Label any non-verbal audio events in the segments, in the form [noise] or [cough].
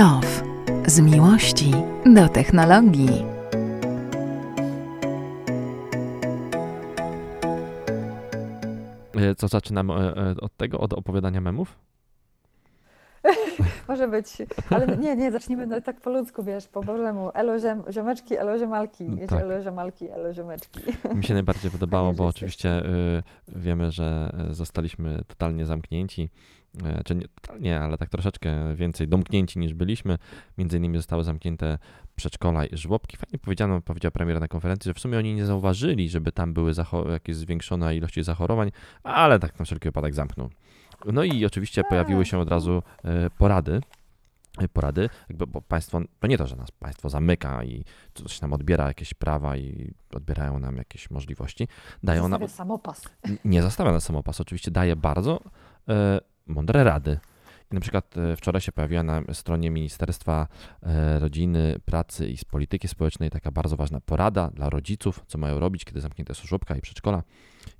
Love. Z miłości do technologii. E, Co zaczynamy e, e, od tego, od opowiadania memów? Może być, ale [laughs] nie, nie, zacznijmy no, tak po ludzku, wiesz, po bożemu. Elo ziem, ziomeczki, elo ziemalki, wiecie, Tak. elo ziemalki, elo ziomeczki. [laughs] Mi się najbardziej podobało, bo oczywiście y, wiemy, że y, zostaliśmy totalnie zamknięci, y, czy nie totalnie, ale tak troszeczkę więcej domknięci niż byliśmy. Między innymi zostały zamknięte przedszkola i żłobki. Fajnie powiedziano, powiedział premier na konferencji, że w sumie oni nie zauważyli, żeby tam były jakieś zwiększone ilości zachorowań, ale tak na wszelki wypadek zamknął. No i oczywiście pojawiły się od razu y, porady. y, Porady, bo państwo, to nie to, że nas państwo zamyka i coś nam odbiera jakieś prawa i odbierają nam jakieś możliwości, dają nam, samopas. nie zostawia nas samopas, oczywiście daje bardzo e, mądre rady. Na przykład e, wczoraj się pojawiła na stronie Ministerstwa e, Rodziny, Pracy i Polityki Społecznej taka bardzo ważna porada dla rodziców, co mają robić, kiedy zamknięte są żłobka i przedszkola.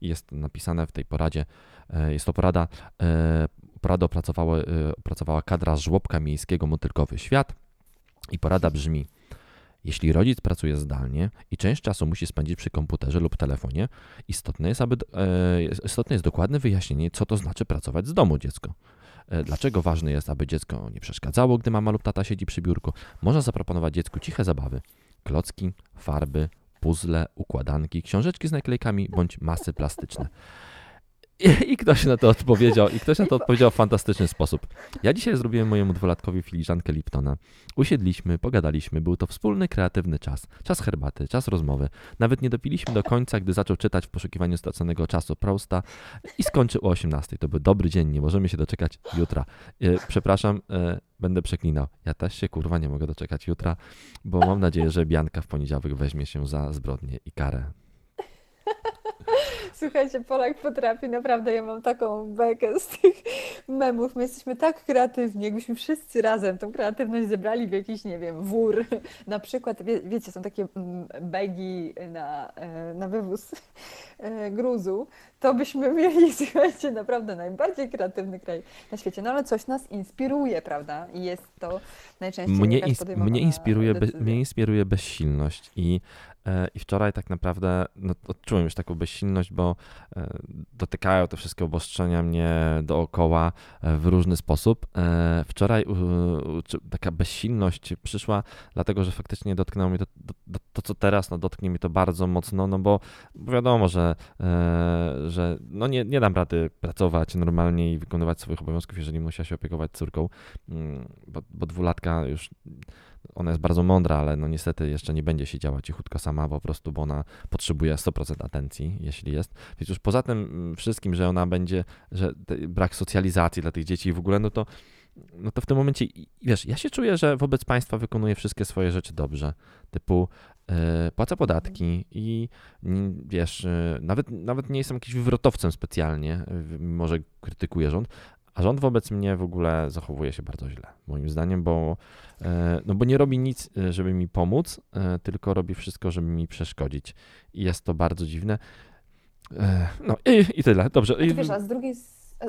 I jest napisane w tej poradzie, e, jest to porada, poradę opracowała, opracowała kadra z żłobka miejskiego Motylkowy Świat i porada brzmi, jeśli rodzic pracuje zdalnie i część czasu musi spędzić przy komputerze lub telefonie, istotne jest, aby, e, istotne jest dokładne wyjaśnienie, co to znaczy pracować z domu dziecko. E, Dlaczego ważne jest, aby dziecko nie przeszkadzało, gdy mama lub tata siedzi przy biurku? Można zaproponować dziecku ciche zabawy, klocki, farby, puzzle, układanki, książeczki z naklejkami bądź masy plastyczne. I, I ktoś na to odpowiedział, i ktoś na to odpowiedział w fantastyczny sposób. Ja dzisiaj zrobiłem mojemu dwulatkowi filiżankę Liptona. Usiedliśmy, pogadaliśmy, był to wspólny, kreatywny czas. Czas herbaty, czas rozmowy. Nawet nie dopiliśmy do końca, gdy zaczął czytać w poszukiwaniu straconego czasu Prousta i skończył o 18. To był dobry dzień, nie możemy się doczekać jutra. E, Przepraszam, e, będę przeklinał. Ja też się kurwa nie mogę doczekać jutra, bo mam nadzieję, że Bianka w poniedziałek weźmie się za zbrodnię i karę. Słuchajcie, Polak potrafi, naprawdę, ja mam taką bekę z tych memów. My jesteśmy tak kreatywni, jakbyśmy wszyscy razem tą kreatywność zebrali w jakiś, nie wiem, wór. Na przykład, wie, wiecie, są takie mm, bagi na, e, na wywóz e, gruzu, to byśmy mieli, [laughs] słuchajcie, naprawdę najbardziej kreatywny kraj na świecie. No ale coś nas inspiruje, prawda? I jest to najczęściej Mnie, ins- mnie, inspiruje be, mnie inspiruje bezsilność i, i wczoraj tak naprawdę no, odczułem już taką bezsilność, bo e, dotykają te wszystkie obostrzenia mnie dookoła e, w różny sposób. E, wczoraj taka bezsilność przyszła, dlatego że faktycznie dotknęło mnie to, to, to, co teraz, no, dotknie mnie to bardzo mocno, no bo, wiadomo, że, e, że no, nie, nie dam rady pracować normalnie i wykonywać swoich obowiązków, jeżeli muszę się opiekować córką, mm, bo, bo dwulatka już ona jest bardzo mądra, ale no niestety jeszcze nie będzie siedziała cichutko sama po prostu, bo ona potrzebuje 100% atencji, jeśli jest. Więc już poza tym mm, wszystkim, że ona będzie, że brak socjalizacji dla tych dzieci w ogóle, no to no to w tym momencie, wiesz, ja się czuję, że wobec państwa wykonuję wszystkie swoje rzeczy dobrze, typu e, płacę podatki i wiesz, e, nawet, nawet nie jestem jakimś wywrotowcem specjalnie, e, mimo że krytykuję rząd, a rząd wobec mnie w ogóle zachowuje się bardzo źle, moim zdaniem, bo, e, no bo nie robi nic, e, żeby mi pomóc, e, tylko robi wszystko, żeby mi przeszkodzić. I jest to bardzo dziwne. No i, i tyle. Dobrze. I, wiesz, a z drugiej,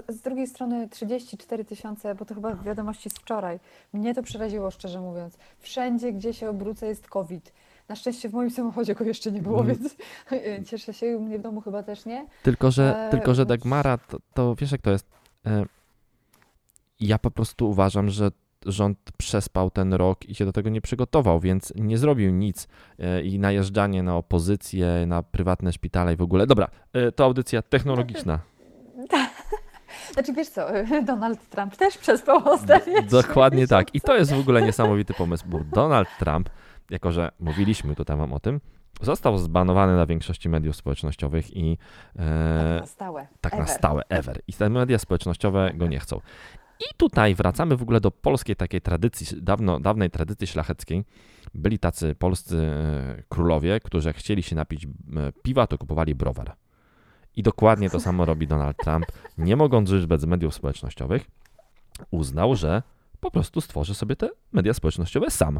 a z drugiej strony 34 tysiące, bo to chyba wiadomości z wczoraj. Mnie to przeraziło, szczerze mówiąc. Wszędzie, gdzie się obrócę, jest COVID. Na szczęście w moim samochodzie go jeszcze nie było, Mm. więc cieszę się. U mnie w domu chyba też nie. Tylko, że, E, tylko, że no- Dagmara, to, to wiesz jak to jest. E, Ja po prostu uważam, że rząd przespał ten rok i się do tego nie przygotował, więc nie zrobił nic e, i najeżdżanie na opozycję, na prywatne szpitale i w ogóle. Dobra, e, to audycja technologiczna. [laughs] Znaczy, wiesz co, [laughs] Donald Trump też przespał ostatnie Dokładnie tak. I to jest w ogóle niesamowity pomysł, bo Donald Trump, jako że mówiliśmy tutaj wam o tym, został zbanowany na większości mediów społecznościowych i Tak e, na stałe. tak na Ever. stałe, ever. I te media społecznościowe go nie chcą. I tutaj wracamy w ogóle do polskiej takiej tradycji, dawno, dawnej tradycji szlacheckiej. Byli tacy polscy e, królowie, którzy chcieli się napić e, piwa, to kupowali browar. I dokładnie to samo robi Donald Trump. Nie mogąc żyć bez mediów społecznościowych, uznał, że po prostu stworzy sobie te media społecznościowe sam.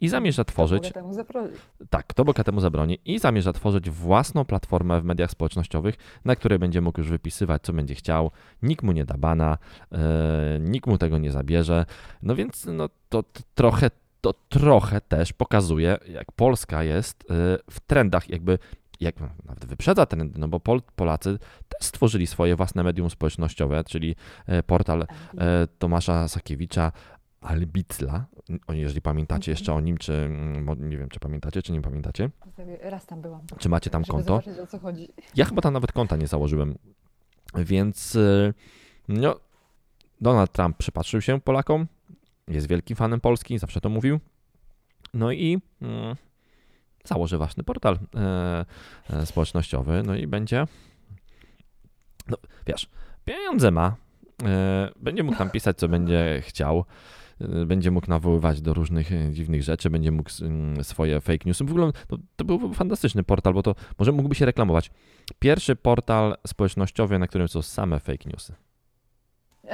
I zamierza tworzyć. Mogę temu zaprosić. Tak, kto bogatemu zabroni. I zamierza tworzyć własną platformę w mediach społecznościowych, na której będzie mógł już wypisywać, co będzie chciał. Nikt mu nie da bana, e, nikt mu tego nie zabierze. No więc no, to, to trochę to trochę też pokazuje, jak Polska jest e, w trendach, jakby jak nawet wyprzedza trendy, no bo Pol, Polacy też stworzyli swoje własne medium społecznościowe, czyli e, portal e, Tomasza Sakiewicza Albicla, o, jeżeli pamiętacie jeszcze o nim, czy mm, nie wiem, czy pamiętacie, czy nie pamiętacie, Raz tam byłam. czy macie tam konto. zobaczyć o co chodzi. Ja chyba tam nawet konta nie założyłem, więc y, no, Donald Trump przypatrzył się Polakom, jest wielkim fanem Polski, zawsze to mówił, no i mm, założy własny portal e, e, społecznościowy, no i będzie, no wiesz, pieniądze ma, e, będzie mógł tam pisać, co będzie chciał, będzie mógł nawoływać do różnych dziwnych rzeczy, będzie mógł mm, swoje fake newsy. W ogóle to, to był fantastyczny portal, bo to może mógłby się reklamować. Pierwszy portal społecznościowy, na którym są same fake newsy.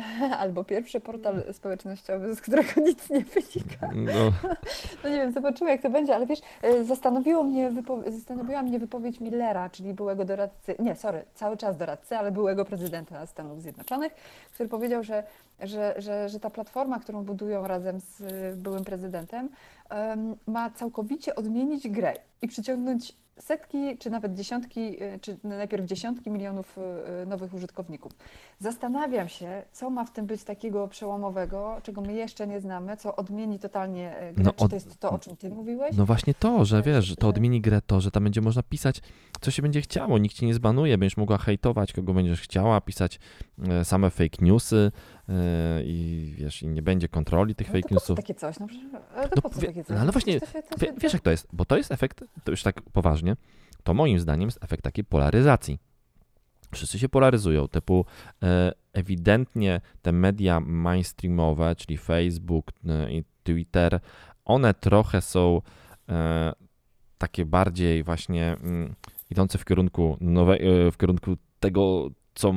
[laughs] Albo pierwszy portal społecznościowy, z którego [laughs] nic nie wynika. No, [laughs] No nie wiem, zobaczymy jak to będzie, ale wiesz, e, zastanowiło mnie zastanowiła mnie wypowiedź Millera, czyli byłego doradcy, nie, sorry, cały czas doradcy, ale byłego prezydenta Stanów Zjednoczonych, który powiedział, że, że, że, że ta platforma, którą budują razem z byłym prezydentem, em, ma całkowicie odmienić grę i przyciągnąć setki, czy nawet dziesiątki, e, czy najpierw dziesiątki milionów e, nowych użytkowników. Zastanawiam się, co ma w tym być takiego przełomowego, czego my jeszcze nie znamy, co odmieni totalnie grę. No czy od- to jest to, o czym ty mówiłeś? no właśnie to, że wiesz, to odmieni grę to, że tam będzie można pisać, co się będzie chciało, nikt ci nie zbanuje, będziesz mogła hejtować, kogo będziesz chciała, pisać same fake newsy i wiesz, i nie będzie kontroli tych No fake newsów. takie coś? No, przecież- ale to No po co wie- takie no coś? No właśnie, przecież to się- to Wie, się- wiesz jak to jest? Bo to jest efekt, to już tak poważnie, to moim zdaniem jest efekt takiej polaryzacji. Wszyscy się polaryzują, typu e, ewidentnie te media mainstreamowe, czyli Facebook e, i Twitter, one trochę są e, takie bardziej właśnie mm, idące w kierunku nowe, e, w kierunku tego, co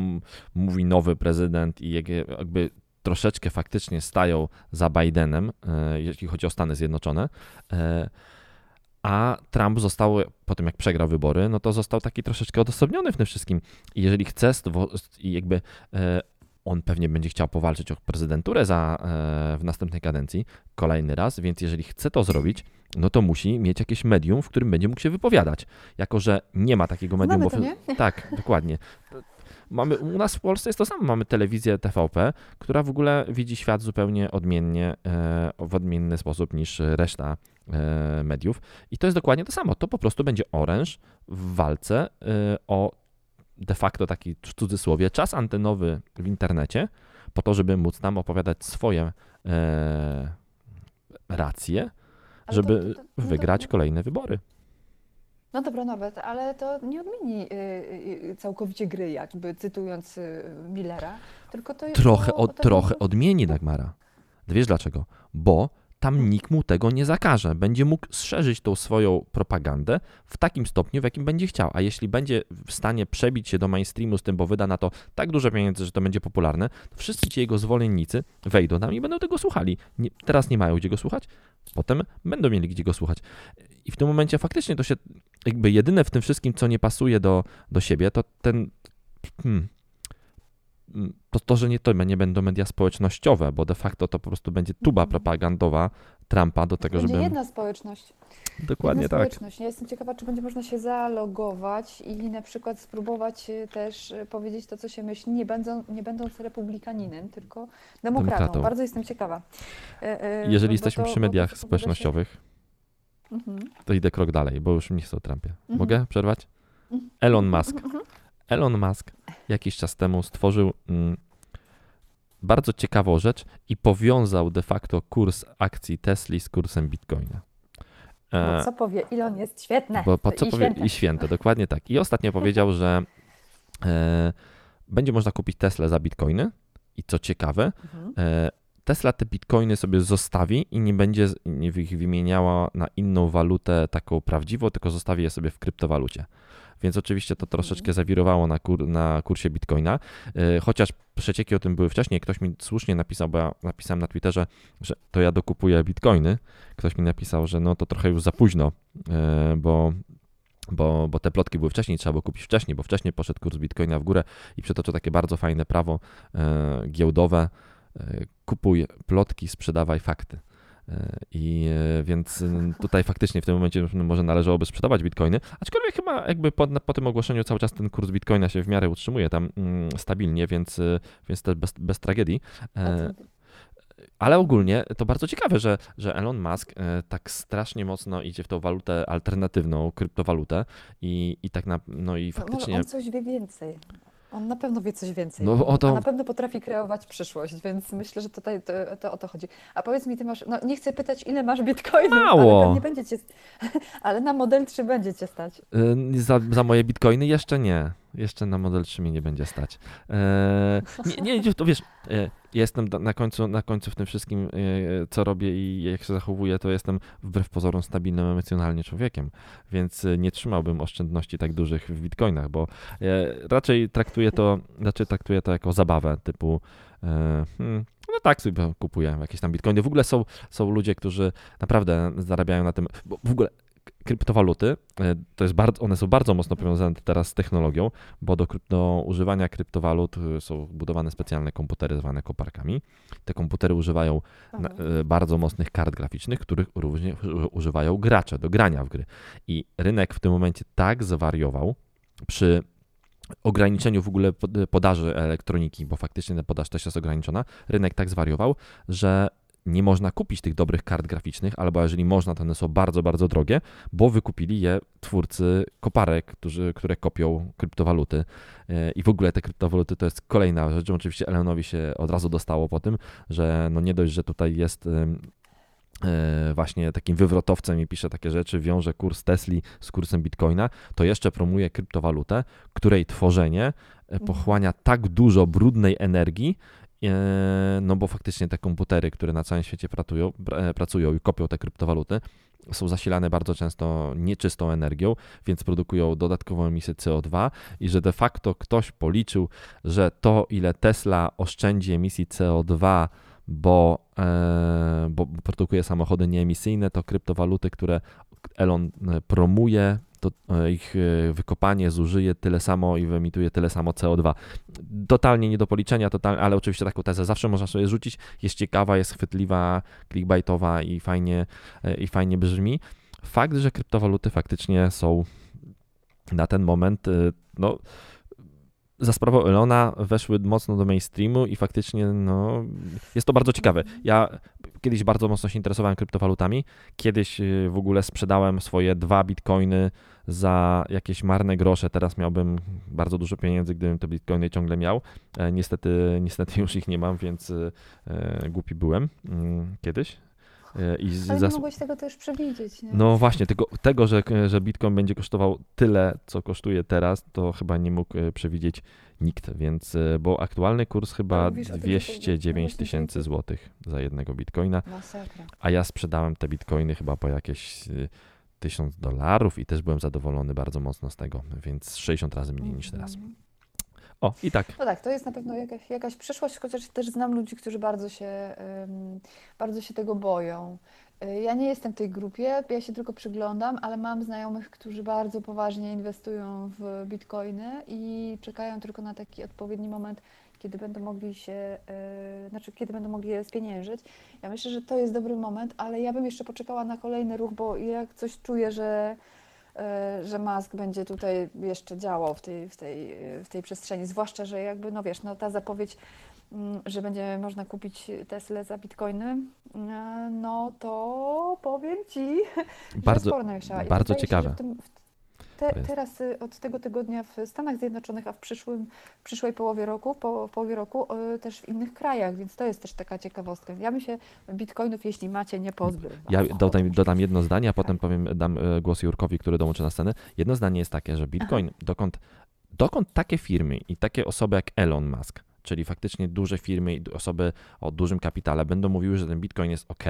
mówi nowy prezydent i jak- jakby troszeczkę faktycznie stają za Bidenem, e, jeśli chodzi o Stany Zjednoczone. E, A Trump został, po tym jak przegrał wybory, no to został taki troszeczkę odosobniony w tym wszystkim. I jeżeli chce, i jakby e, on pewnie będzie chciał powalczyć o prezydenturę za, w następnej kadencji, kolejny raz, więc jeżeli chce to zrobić, no to musi mieć jakieś medium, w którym będzie mógł się wypowiadać. Jako, że nie ma takiego medium, bo to, nie? tak, dokładnie. Mamy, u nas w Polsce jest to samo. Mamy telewizję TVP, która w ogóle widzi świat zupełnie odmiennie, e, w odmienny sposób niż reszta e, mediów. I to jest dokładnie to samo. To po prostu będzie oręż w walce e, o de facto taki w cudzysłowie czas antenowy w internecie, po to, żeby móc tam opowiadać swoje racje, żeby to- to- to- wygrać kolejne wybory. No dobra, Norbert, ale to nie odmieni y, y, y, całkowicie gry, jakby cytując y, Millera, tylko to jest... Trochę, to trochę odmieni Dagmara. Wiesz dlaczego? Bo tam nikt mu tego nie zakaże. Będzie mógł szerzyć tą swoją propagandę w takim stopniu, w jakim będzie chciał. A jeśli będzie w stanie przebić się do mainstreamu z tym, bo wyda na to tak dużo pieniędzy, że to będzie popularne, to wszyscy ci jego zwolennicy wejdą tam i będą tego słuchali. Nie, teraz nie mają gdzie go słuchać, potem będą mieli gdzie go słuchać. I w tym momencie faktycznie to się, jakby jedyne w tym wszystkim, co nie pasuje do, do siebie, to ten. Hmm, mm, to, to, że nie to nie będą media społecznościowe, bo de facto to po prostu będzie tuba Mhm. propagandowa Trumpa do tego, Będzie żeby. jedna społeczność. Dokładnie jedna tak. społeczność. Ja jestem ciekawa, czy będzie można się zalogować i na przykład spróbować y, też y, powiedzieć to, co się myśli, nie, będą, nie będąc republikaninem, tylko demokratą. Demokratą. Bardzo jestem ciekawa. E, e, Jeżeli bo jesteśmy to- przy mediach społecznościowych, Mhm. to idę krok dalej, bo już nie chcę o Trumpie. Mhm. Mogę przerwać? Mhm. Elon Musk. Mhm. Elon Musk jakiś czas temu stworzył mm, bardzo ciekawą rzecz i powiązał de facto kurs akcji Tesli z kursem Bitcoina. E, co powie? Elon jest świetne. Bo po co I powie święte. i święte, dokładnie tak. I ostatnio powiedział, że e, będzie można kupić Tesla za bitcoiny i co ciekawe, Mhm. e, Tesla te bitcoiny sobie zostawi i nie będzie ich wymieniała na inną walutę taką prawdziwą, tylko zostawi je sobie w kryptowalucie. więc oczywiście to troszeczkę zawirowało na, kur, na kursie bitcoina, e, chociaż przecieki o tym były wcześniej. Ktoś mi słusznie napisał, bo ja napisałem na Twitterze, że to ja dokupuję bitcoiny. Ktoś mi napisał, że no to trochę już za późno, e, bo bo, bo te plotki były wcześniej, trzeba było kupić wcześniej, bo wcześniej poszedł kurs bitcoina w górę i przetoczył takie bardzo fajne prawo e, giełdowe. E, kupuj plotki, sprzedawaj fakty. E, I e, więc tutaj faktycznie w tym momencie może należałoby sprzedawać bitcoiny, aczkolwiek chyba jakby po, po tym ogłoszeniu cały czas ten kurs bitcoina się w miarę utrzymuje tam mm, stabilnie, więc, więc też bez, bez tragedii. Ale ogólnie to bardzo ciekawe, że, że Elon Musk tak strasznie mocno idzie w tą walutę alternatywną, kryptowalutę i, i tak na, no i faktycznie... On coś wie więcej. On na pewno wie coś więcej. No, o to... A na pewno potrafi kreować przyszłość, więc myślę, że tutaj to, to, o to chodzi. A powiedz mi, ty masz, no nie chcę pytać, ile masz bitcoinów, Mało. ale nie będzie cię, [laughs] ale na model 3 będzie cię stać. Yy, za, za moje bitcoiny jeszcze nie. Jeszcze na model 3 mi nie będzie stać. Yy, nie, nie, to wiesz, yy, jestem na końcu, na końcu w tym wszystkim, e, co robię i jak się zachowuję, to jestem wbrew pozorom stabilnym emocjonalnie człowiekiem, więc e, nie trzymałbym oszczędności tak dużych w bitcoinach, bo raczej traktuję to, raczej traktuję to jako zabawę typu hmm, no tak sobie kupuję jakieś tam bitcoiny. W ogóle są, są ludzie, którzy naprawdę zarabiają na tym, bo w ogóle kryptowaluty, e, to jest bardzo, one są bardzo mocno powiązane teraz z technologią, bo do, do używania kryptowalut e, są budowane specjalne komputery zwane koparkami. Te komputery używają na, e, bardzo mocnych kart graficznych, których również używają gracze do grania w gry. I rynek w tym momencie tak zwariował przy ograniczeniu w ogóle podaży elektroniki, bo faktycznie ta podaż też jest ograniczona, rynek tak zwariował, że nie można kupić tych dobrych kart graficznych, albo jeżeli można, to one są bardzo, bardzo drogie, bo wykupili je twórcy koparek, którzy, które kopią kryptowaluty. E, I w ogóle te kryptowaluty to jest kolejna rzecz. Oczywiście Elenowi się od razu dostało po tym, że no nie dość, że tutaj jest e, właśnie takim wywrotowcem i pisze takie rzeczy, wiąże kurs Tesli z kursem Bitcoina, to jeszcze promuje kryptowalutę, której tworzenie e, pochłania tak dużo brudnej energii, E, no bo faktycznie te komputery, które na całym świecie pracują, e, pracują i kopią te kryptowaluty, są zasilane bardzo często nieczystą energią, więc produkują dodatkową emisję CO2 i że de facto ktoś policzył, że to ile Tesla oszczędzi emisji CO2, bo, e, bo produkuje samochody nieemisyjne, to kryptowaluty, które Elon promuje, to e, ich e, wykopanie zużyje tyle samo i wyemituje tyle samo CO2. Totalnie nie do policzenia, ale oczywiście taką tezę zawsze można sobie rzucić. Jest ciekawa, jest chwytliwa, clickbaitowa i fajnie, e, i fajnie brzmi. Fakt, że kryptowaluty faktycznie są na ten moment, no, za sprawą Elona weszły mocno do mainstreamu i faktycznie no, jest to bardzo ciekawe. Ja kiedyś bardzo mocno się interesowałem kryptowalutami. Kiedyś y, w ogóle sprzedałem swoje dwa bitcoiny za jakieś marne grosze. Teraz miałbym bardzo dużo pieniędzy, gdybym te bitcoiny ciągle miał. E, niestety, niestety już ich nie mam, więc e, e głupi byłem mm, kiedyś. E, I Ale nie mogłeś tego też przewidzieć. Nie? No właśnie, tego, tego że, że Bitcoin będzie kosztował tyle, co kosztuje teraz, to chyba nie mógł e, przewidzieć nikt, więc, e, bo aktualny kurs chyba 209 tysięcy złotych za jednego Bitcoina, Masakra. a ja sprzedałem te Bitcoiny chyba po jakieś 1000 dolarów i też byłem zadowolony bardzo mocno z tego, więc 60 razy mniej niż teraz. O, i tak. No tak, to jest na pewno jakaś, jakaś przyszłość, chociaż też znam ludzi, którzy bardzo się, bardzo się tego boją. Y, ja nie jestem w tej grupie, ja się tylko przyglądam, ale mam znajomych, którzy bardzo poważnie inwestują w bitcoiny i czekają tylko na taki odpowiedni moment, kiedy będą mogli się, yy, znaczy kiedy będą mogli je spieniężyć. Ja myślę, że to jest dobry moment, ale ja bym jeszcze poczekała na kolejny ruch, bo jak coś czuję, że E, że Musk będzie tutaj jeszcze działał w tej, w tej, w tej przestrzeni. Zwłaszcza, że jakby, no wiesz, no ta zapowiedź, mm, że będzie można kupić Tesla za bitcoiny, e, no to powiem Ci, bardzo, [laughs] że bardzo ciekawe. Się, te, teraz y, od tego tygodnia w Stanach Zjednoczonych, a w przyszłym, w przyszłej połowie roku, po, połowie roku y, też w innych krajach, więc to jest też taka ciekawostka. Ja bym się bitcoinów, jeśli macie, nie pozbył. Ja dodam, dodam jedno zdanie, a potem powiem, dam y, głos Jurkowi, który dołączy na scenę. Jedno zdanie jest takie, że bitcoin, dokąd, dokąd takie firmy i takie osoby jak Elon Musk, czyli faktycznie duże firmy i osoby o dużym kapitale będą mówiły, że ten bitcoin jest ok,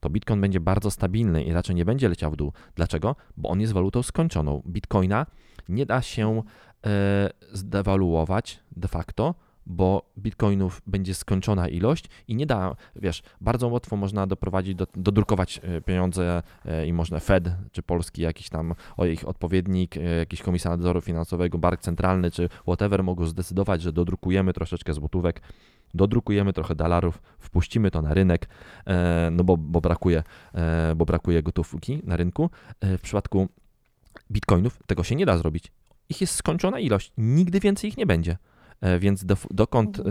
to Bitcoin będzie bardzo stabilny i raczej nie będzie leciał w dół. Dlaczego? Bo on jest walutą skończoną. Bitcoina nie da się e, zdewaluować de facto, bo bitcoinów będzie skończona ilość i nie da, wiesz, bardzo łatwo można doprowadzić, do, dodrukować e, pieniądze e, i można Fed, czy polski jakiś tam, o ich odpowiednik, jakiś komisarz nadzoru finansowego, bank centralny, czy whatever mogą zdecydować, że dodrukujemy troszeczkę złotówek, dodrukujemy trochę dolarów, wpuścimy to na rynek, no bo, bo, brakuje, bo brakuje gotówki na rynku. W przypadku bitcoinów tego się nie da zrobić. Ich jest skończona ilość, nigdy więcej ich nie będzie. E, więc do, dokąd e,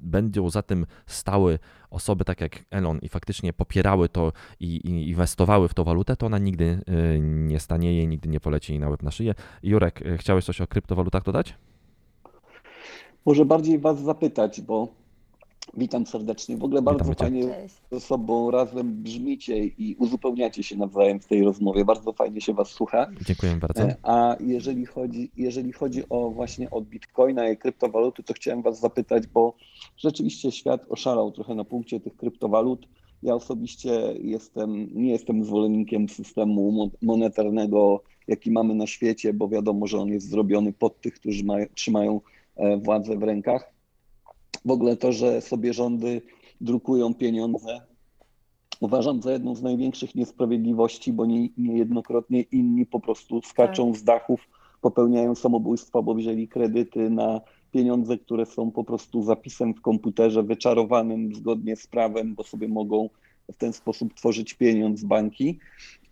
będą za tym stały osoby tak jak Elon i faktycznie popierały to i, i inwestowały w tą walutę, to ona nigdy e, nie stanieje, nigdy nie poleci na łeb na szyję. Jurek, chciałeś coś o kryptowalutach dodać? Może bardziej Was zapytać, bo Witam serdecznie. W ogóle bardzo fajnie Cześć. ze sobą razem brzmicie i uzupełniacie się nawzajem w tej rozmowie. Bardzo fajnie się Was słucha. Dziękuję bardzo. E, a jeżeli chodzi, jeżeli chodzi o właśnie o bitcoina i kryptowaluty, to chciałem Was zapytać, bo rzeczywiście świat oszalał trochę na punkcie tych kryptowalut. Ja osobiście jestem, nie jestem zwolennikiem systemu monetarnego, jaki mamy na świecie, bo wiadomo, że on jest zrobiony pod tych, którzy mają, trzymają władzę w rękach w ogóle to, że sobie rządy drukują pieniądze, uważam za jedną z największych niesprawiedliwości, bo nie, niejednokrotnie inni po prostu skaczą tak. z dachów, popełniają samobójstwa, bo wzięli kredyty na pieniądze, które są po prostu zapisem w komputerze wyczarowanym zgodnie z prawem, bo sobie mogą w ten sposób tworzyć pieniądz banki.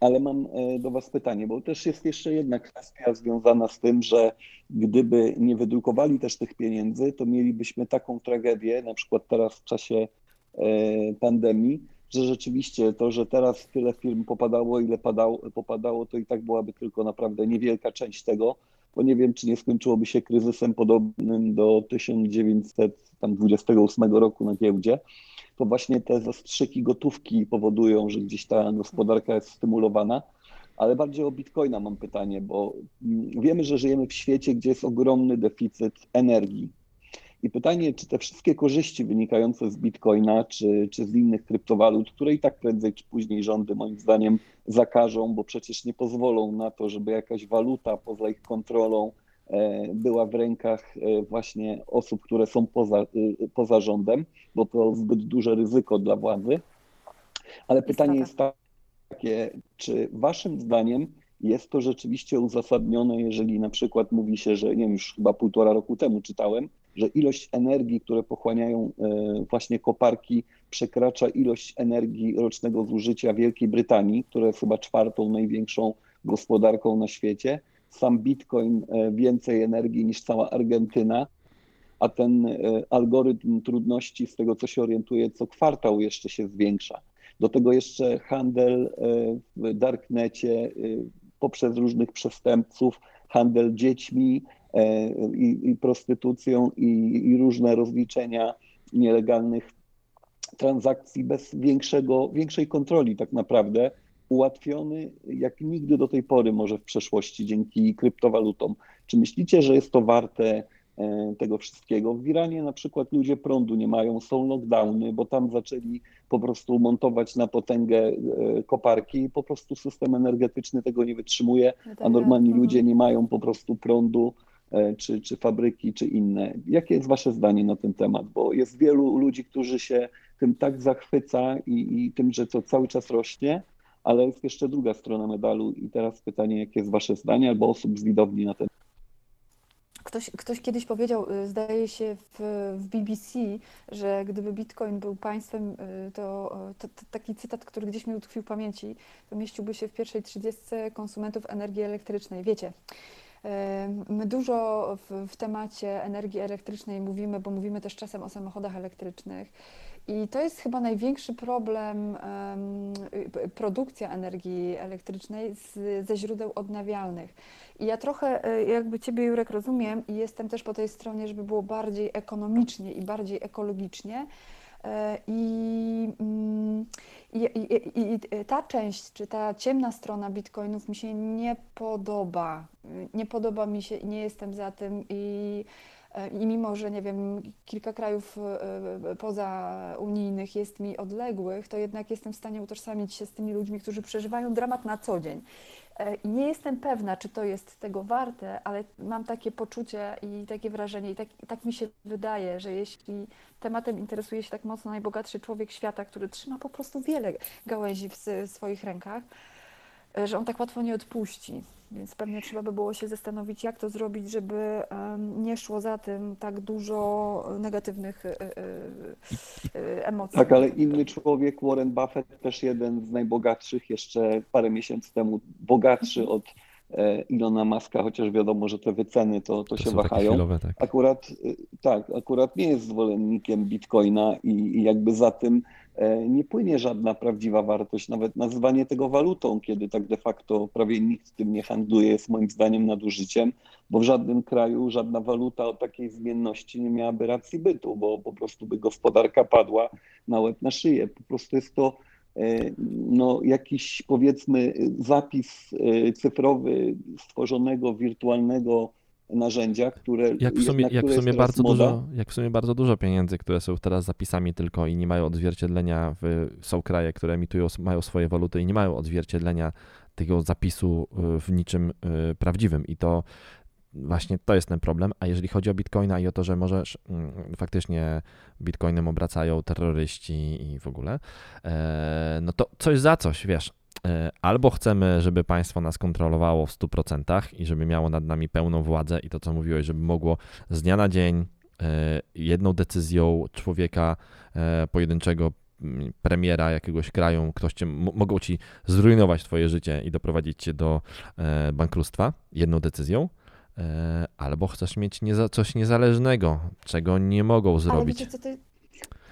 Ale mam e, do Was pytanie, bo też jest jeszcze jedna kwestia związana z tym, że gdyby nie wydrukowali też tych pieniędzy, to mielibyśmy taką tragedię, na przykład teraz w czasie e, pandemii, że rzeczywiście to, że teraz tyle firm popadało, ile padało, popadało, to i tak byłaby tylko naprawdę niewielka część tego, bo nie wiem, czy nie skończyłoby się kryzysem podobnym do 1928 roku na giełdzie to właśnie te zastrzyki gotówki powodują, że gdzieś ta gospodarka jest stymulowana. Ale bardziej o bitcoina mam pytanie, bo mm, wiemy, że żyjemy w świecie, gdzie jest ogromny deficyt energii. I pytanie, czy te wszystkie korzyści wynikające z bitcoina, czy, czy z innych kryptowalut, które i tak prędzej czy później rządy moim zdaniem zakażą, bo przecież nie pozwolą na to, żeby jakaś waluta poza ich kontrolą była w rękach e, właśnie osób, które są poza, e, poza rządem, bo to zbyt duże ryzyko dla władzy. Ale pytanie jest takie, czy waszym zdaniem jest to rzeczywiście uzasadnione, jeżeli na przykład mówi się, że nie wiem, już chyba półtora roku temu czytałem, że ilość energii, które pochłaniają właśnie koparki, przekracza ilość energii rocznego zużycia Wielkiej Brytanii, która jest chyba czwartą największą gospodarką na świecie sam Bitcoin e, więcej energii niż cała Argentyna, a ten e, algorytm trudności, z tego co się orientuje, co kwartał jeszcze się zwiększa. Do tego jeszcze handel e, w darknecie poprzez różnych przestępców, handel dziećmi i, i prostytucją i, i różne rozliczenia nielegalnych transakcji bez większego, większej kontroli tak naprawdę ułatwiony jak nigdy do tej pory, może w przeszłości, dzięki kryptowalutom. Czy myślicie, że jest to warte e, tego wszystkiego? W Iranie na przykład ludzie prądu nie mają, są lockdowny, bo tam zaczęli po prostu montować na potęgę e, koparki i po prostu system energetyczny tego nie wytrzymuje, a normalni tak. ludzie nie mają po prostu prądu e, czy, czy fabryki, czy inne. Jakie jest Wasze zdanie na ten temat? Bo jest wielu ludzi, którzy się tym tak zachwyca i, i tym, że to cały czas rośnie, ale jest jeszcze druga strona medalu i teraz pytanie, jakie jest Wasze zdanie albo osób z widowni na ten Ktoś, ktoś kiedyś powiedział, y, zdaje się w, w, BBC, że gdyby Bitcoin był państwem, y, to, to, to, taki cytat, który gdzieś mi utkwił w pamięci, to mieściłby się w pierwszej trzydziestce konsumentów energii elektrycznej. Wiecie, y, my dużo w, w temacie energii elektrycznej mówimy, bo mówimy też czasem o samochodach elektrycznych. I to jest chyba największy problem produkcja energii elektrycznej z, ze źródeł odnawialnych. I ja trochę e, jakby Ciebie, Jurek, rozumiem i jestem też po tej stronie, żeby było bardziej ekonomicznie i bardziej ekologicznie. E, mm, I, i, i, I, ta część, czy ta ciemna strona bitcoinów mi się nie podoba. Nie podoba mi się i nie jestem za tym. I I mimo, że nie wiem, kilka krajów e, poza unijnych jest mi odległych, to jednak jestem w stanie utożsamić się z tymi ludźmi, którzy przeżywają dramat na co dzień. E, nie jestem pewna, czy to jest tego warte, ale mam takie poczucie i takie wrażenie, i tak, tak mi się wydaje, że jeśli tematem interesuje się tak mocno najbogatszy człowiek świata, który trzyma po prostu wiele gałęzi w swoich rękach, e, że on tak łatwo nie odpuści. Więc pewnie trzeba by było się zastanowić, jak to zrobić, żeby nie szło za tym tak dużo negatywnych e, emocji. Tak, ale inny człowiek, Warren Buffett, też jeden z najbogatszych, jeszcze parę miesięcy temu bogatszy od e, Ilona Maska, chociaż wiadomo, że te wyceny to, to, to się wahają. Chwilowe, tak. Akurat e, tak, akurat nie jest zwolennikiem Bitcoina i, i jakby za tym E, nie płynie żadna prawdziwa wartość. Nawet nazywanie tego walutą, kiedy tak de facto prawie nikt tym nie handluje, jest moim zdaniem nadużyciem, bo w żadnym kraju żadna waluta o takiej zmienności nie miałaby racji bytu, bo po prostu by gospodarka padła na łeb na szyję. Po prostu jest to e, no, jakiś powiedzmy zapis e, cyfrowy stworzonego wirtualnego narzędzia, które. Jak w sumie, jak w sumie bardzo dużo, jak w sumie bardzo dużo pieniędzy, które są teraz zapisami tylko i nie mają odzwierciedlenia, w, są kraje, które emitują, mają swoje waluty i nie mają odzwierciedlenia tego zapisu y, w niczym y, prawdziwym. I to właśnie to jest ten problem. A jeżeli chodzi o bitcoina i o to, że możesz mm, faktycznie bitcoinem obracają terroryści i w ogóle, e, no to coś za coś, wiesz. E, albo chcemy, żeby państwo nas kontrolowało w 100% i żeby miało nad nami pełną władzę i to, co mówiłeś, żeby mogło z dnia na dzień e, jedną decyzją człowieka e, pojedynczego mm, premiera jakiegoś kraju, ktoś cię, mogą ci zrujnować twoje życie i doprowadzić cię do bankructwa jedną decyzją, albo chcesz mieć nieza, coś niezależnego, czego nie mogą zrobić. Ale wiecie, co to,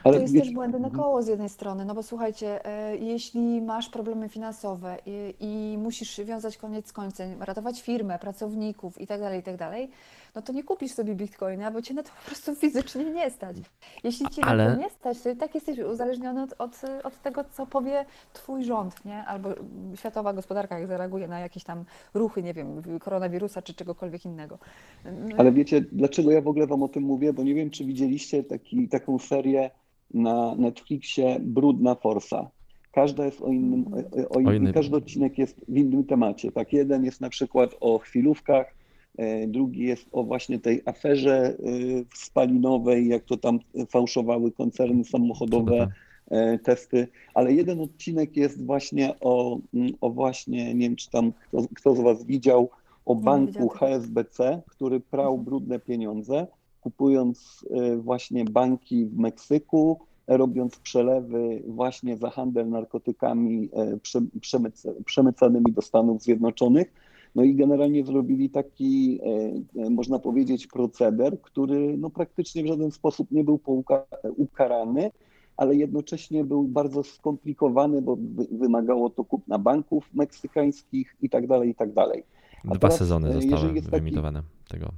ale to jest wiesz... też błędne koło z jednej strony, no bo słuchajcie, e, jeśli masz problemy finansowe i, i musisz wiązać koniec z końcem, ratować firmę, pracowników i tak dalej, i tak dalej, no to nie kupisz sobie bitcoina, bo cię na to po prostu fizycznie nie stać. Jeśli cię Ale... na to nie stać, to i tak jesteś uzależniony od, od, od tego, co powie twój rząd, nie? Albo światowa gospodarka, jak zareaguje na jakieś tam ruchy, nie wiem, koronawirusa czy czegokolwiek innego. Ale wiecie, dlaczego ja w ogóle wam o tym mówię? Bo nie wiem, czy widzieliście taki, taką serię na Netflixie Brudna Forsa. Każda jest o innym, o, o innym, każdy odcinek jest w innym temacie. Tak, jeden jest na przykład o chwilówkach, e, drugi jest o właśnie tej aferze e, spalinowej, jak to tam fałszowały koncerny samochodowe, e, testy, ale jeden odcinek jest właśnie o, mm, o właśnie, nie wiem czy tam kto, kto z Was widział, o banku HSBC, który prał brudne pieniądze kupując y, właśnie banki w Meksyku, robiąc przelewy właśnie za handel narkotykami y, przemycanymi do Stanów Zjednoczonych. No i generalnie zrobili taki, y, można powiedzieć, proceder, który no praktycznie w żaden sposób nie był ukarany, ale jednocześnie był bardzo skomplikowany, bo wymagało to kupna banków meksykańskich i tak dalej, i tak dalej. Dwa teraz, sezony zostały wyemitowane tego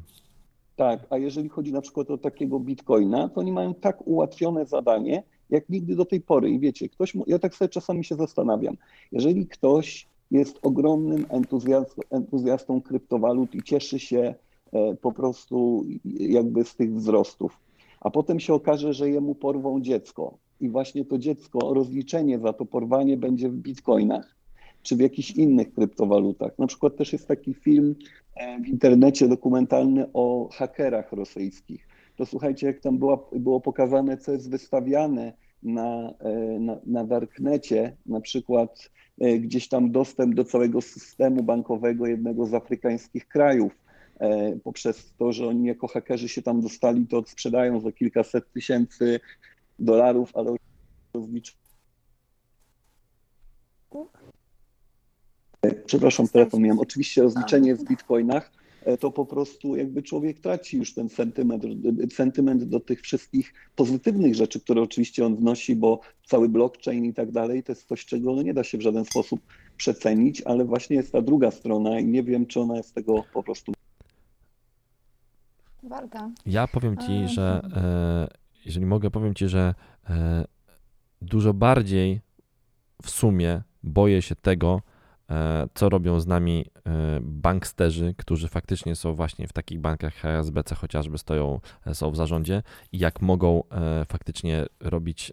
tak, a jeżeli chodzi na przykład o takiego bitcoina, to oni mają tak ułatwione zadanie, jak nigdy do tej pory. I wiecie, ktoś, ja tak sobie czasami się zastanawiam, jeżeli ktoś jest ogromnym entuzjastą, entuzjastą kryptowalut i cieszy się e, po prostu jakby z tych wzrostów, a potem się okaże, że jemu porwą dziecko i właśnie to dziecko, rozliczenie za to porwanie będzie w bitcoinach, czy w jakichś innych kryptowalutach. Na przykład też jest taki film e, w internecie dokumentalny o hakerach rosyjskich. To słuchajcie, jak tam była, było pokazane, co jest wystawiane na, e, na, na darknecie, na przykład e, gdzieś tam dostęp do całego systemu bankowego jednego z afrykańskich krajów. Poprzez to, że oni jako hakerzy się tam dostali, to sprzedają za kilkaset tysięcy dolarów, ale rozliczają Przepraszam, telefon miałem. Oczywiście rozliczenie w bitcoinach e, to po prostu jakby człowiek traci już ten sentyment, sentyment do tych wszystkich pozytywnych rzeczy, które oczywiście on wnosi, bo cały blockchain i tak dalej to jest coś, czego no nie da się w żaden sposób przecenić, ale właśnie jest ta druga strona i nie wiem, czy ona jest tego po prostu. Warta. Ja powiem ci, że e, jeżeli mogę, powiem ci, że e, dużo bardziej w sumie boję się tego, E, co robią z nami e, banksterzy, którzy faktycznie są właśnie w takich bankach HSBC chociażby stoją, e, są w zarządzie i jak mogą faktycznie robić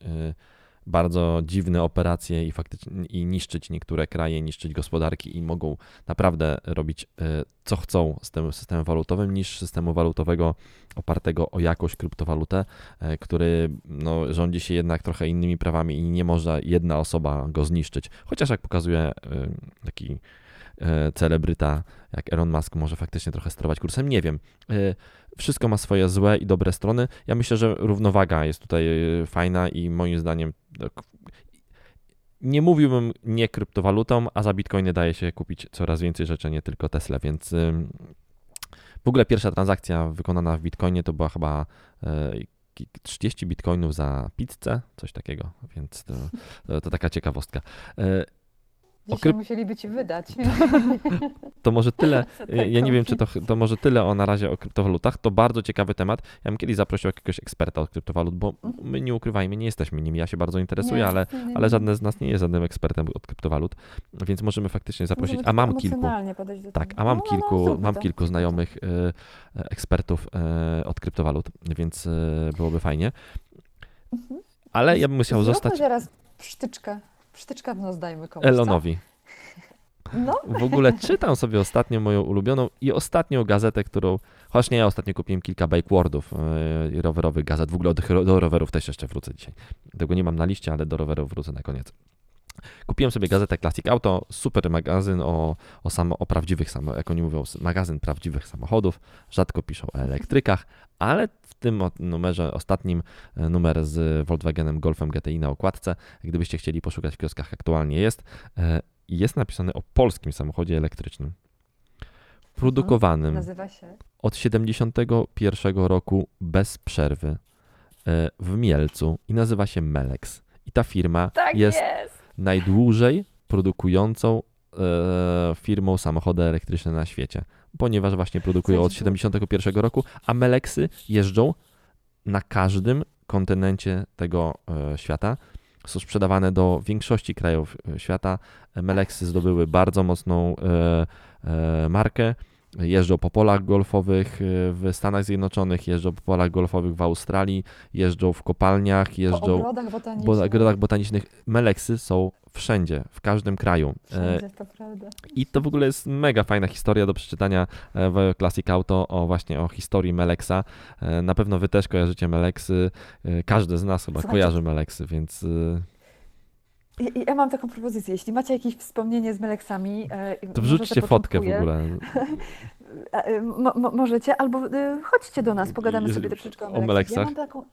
bardzo dziwne operacje i faktycznie i niszczyć niektóre kraje, niszczyć gospodarki i mogą naprawdę robić e, co chcą z tym systemem walutowym niż systemu walutowego opartego o jakąś kryptowalutę, e, który no, rządzi się jednak trochę innymi prawami i nie może jedna osoba go zniszczyć. Chociaż jak pokazuje e, taki celebryta jak Elon Musk może faktycznie trochę sterować kursem, nie wiem wszystko ma swoje złe i dobre strony. Ja myślę, że równowaga jest tutaj e, fajna i moim zdaniem nie mówiłbym nie kryptowalutą, a za bitcoiny daje się kupić coraz więcej rzeczy, nie tylko Tesla, więc w ogóle pierwsza transakcja wykonana w bitcoinie to była chyba 30 e, bitcoinów za pizzę, coś takiego, więc to, to taka ciekawostka. Dzisiaj kryp... musieliby ci wydać. [laughs] To może tyle, [laughs] ja nie wiem, czy to, to może tyle o na razie o kryptowalutach. To bardzo ciekawy temat. Ja bym kiedyś zaprosił jakiegoś eksperta od kryptowalut, bo mhm. my nie ukrywajmy, nie jesteśmy nimi. Ja się bardzo interesuję, nie, ale, ale żadne z nas nie jest żadnym ekspertem od kryptowalut, więc możemy faktycznie zaprosić. A mam kilku. Tak, a mam no, no, kilku, no, mam kilku znajomych e, ekspertów e, od kryptowalut, więc e, byłoby fajnie. Mhm. Ale ja bym musiał Zróbmy zostać. teraz sztyczkę. Sztyczka w nos dajmy komuś, Elonowi. [laughs] No. W ogóle czytam sobie ostatnio moją ulubioną i ostatnią gazetę, którą. Chociaż nie, ja ostatnio kupiłem kilka bakewordów yy, rowerowych gazet. W ogóle do, do rowerów też jeszcze wrócę dzisiaj. Tego nie mam na liście, ale do rowerów wrócę na koniec. Kupiłem sobie gazetę Classic Auto, super magazyn o, o, samo, o prawdziwych samochodach, jak oni mówią, magazyn prawdziwych samochodów. Rzadko piszą o elektrykach, ale w tym numerze, ostatnim e, numer z Volkswagenem Golfem GTI na okładce, gdybyście chcieli poszukać w kioskach, aktualnie jest, e, jest napisany o polskim samochodzie elektrycznym. Produkowanym Nazywa się? od 71 roku bez przerwy e, w Mielcu i nazywa się Melex. I ta firma tak jest, jest, najdłużej produkującą firmą samochody elektryczne na świecie ponieważ właśnie produkują od 71 roku, a Meleksy jeżdżą na każdym kontynencie tego e, świata. Są sprzedawane do większości krajów e, świata. Meleksy zdobyły bardzo mocną e, markę. Jeżdżą po polach golfowych w Stanach Zjednoczonych, jeżdżą po polach golfowych w Australii, jeżdżą w kopalniach, jeżdżą po ogrodach botanicznych. ogrodach botanicznych. Meleksy są wszędzie, w każdym kraju. Wszędzie, to prawda. I to w ogóle jest mega fajna historia do przeczytania e, w Classic Auto o właśnie o historii Meleksa. E, na pewno wy też kojarzycie Meleksy. E, każdy z nas chyba Słuchajcie. kojarzy Meleksy, więc... Ja mam taką propozycję. Jeśli macie jakieś wspomnienie z Meleksami, to wrzućcie fotkę w ogóle. [laughs] możecie, albo chodźcie do nas, pogadamy sobie troszeczkę o Meleksach. Ja mam taką,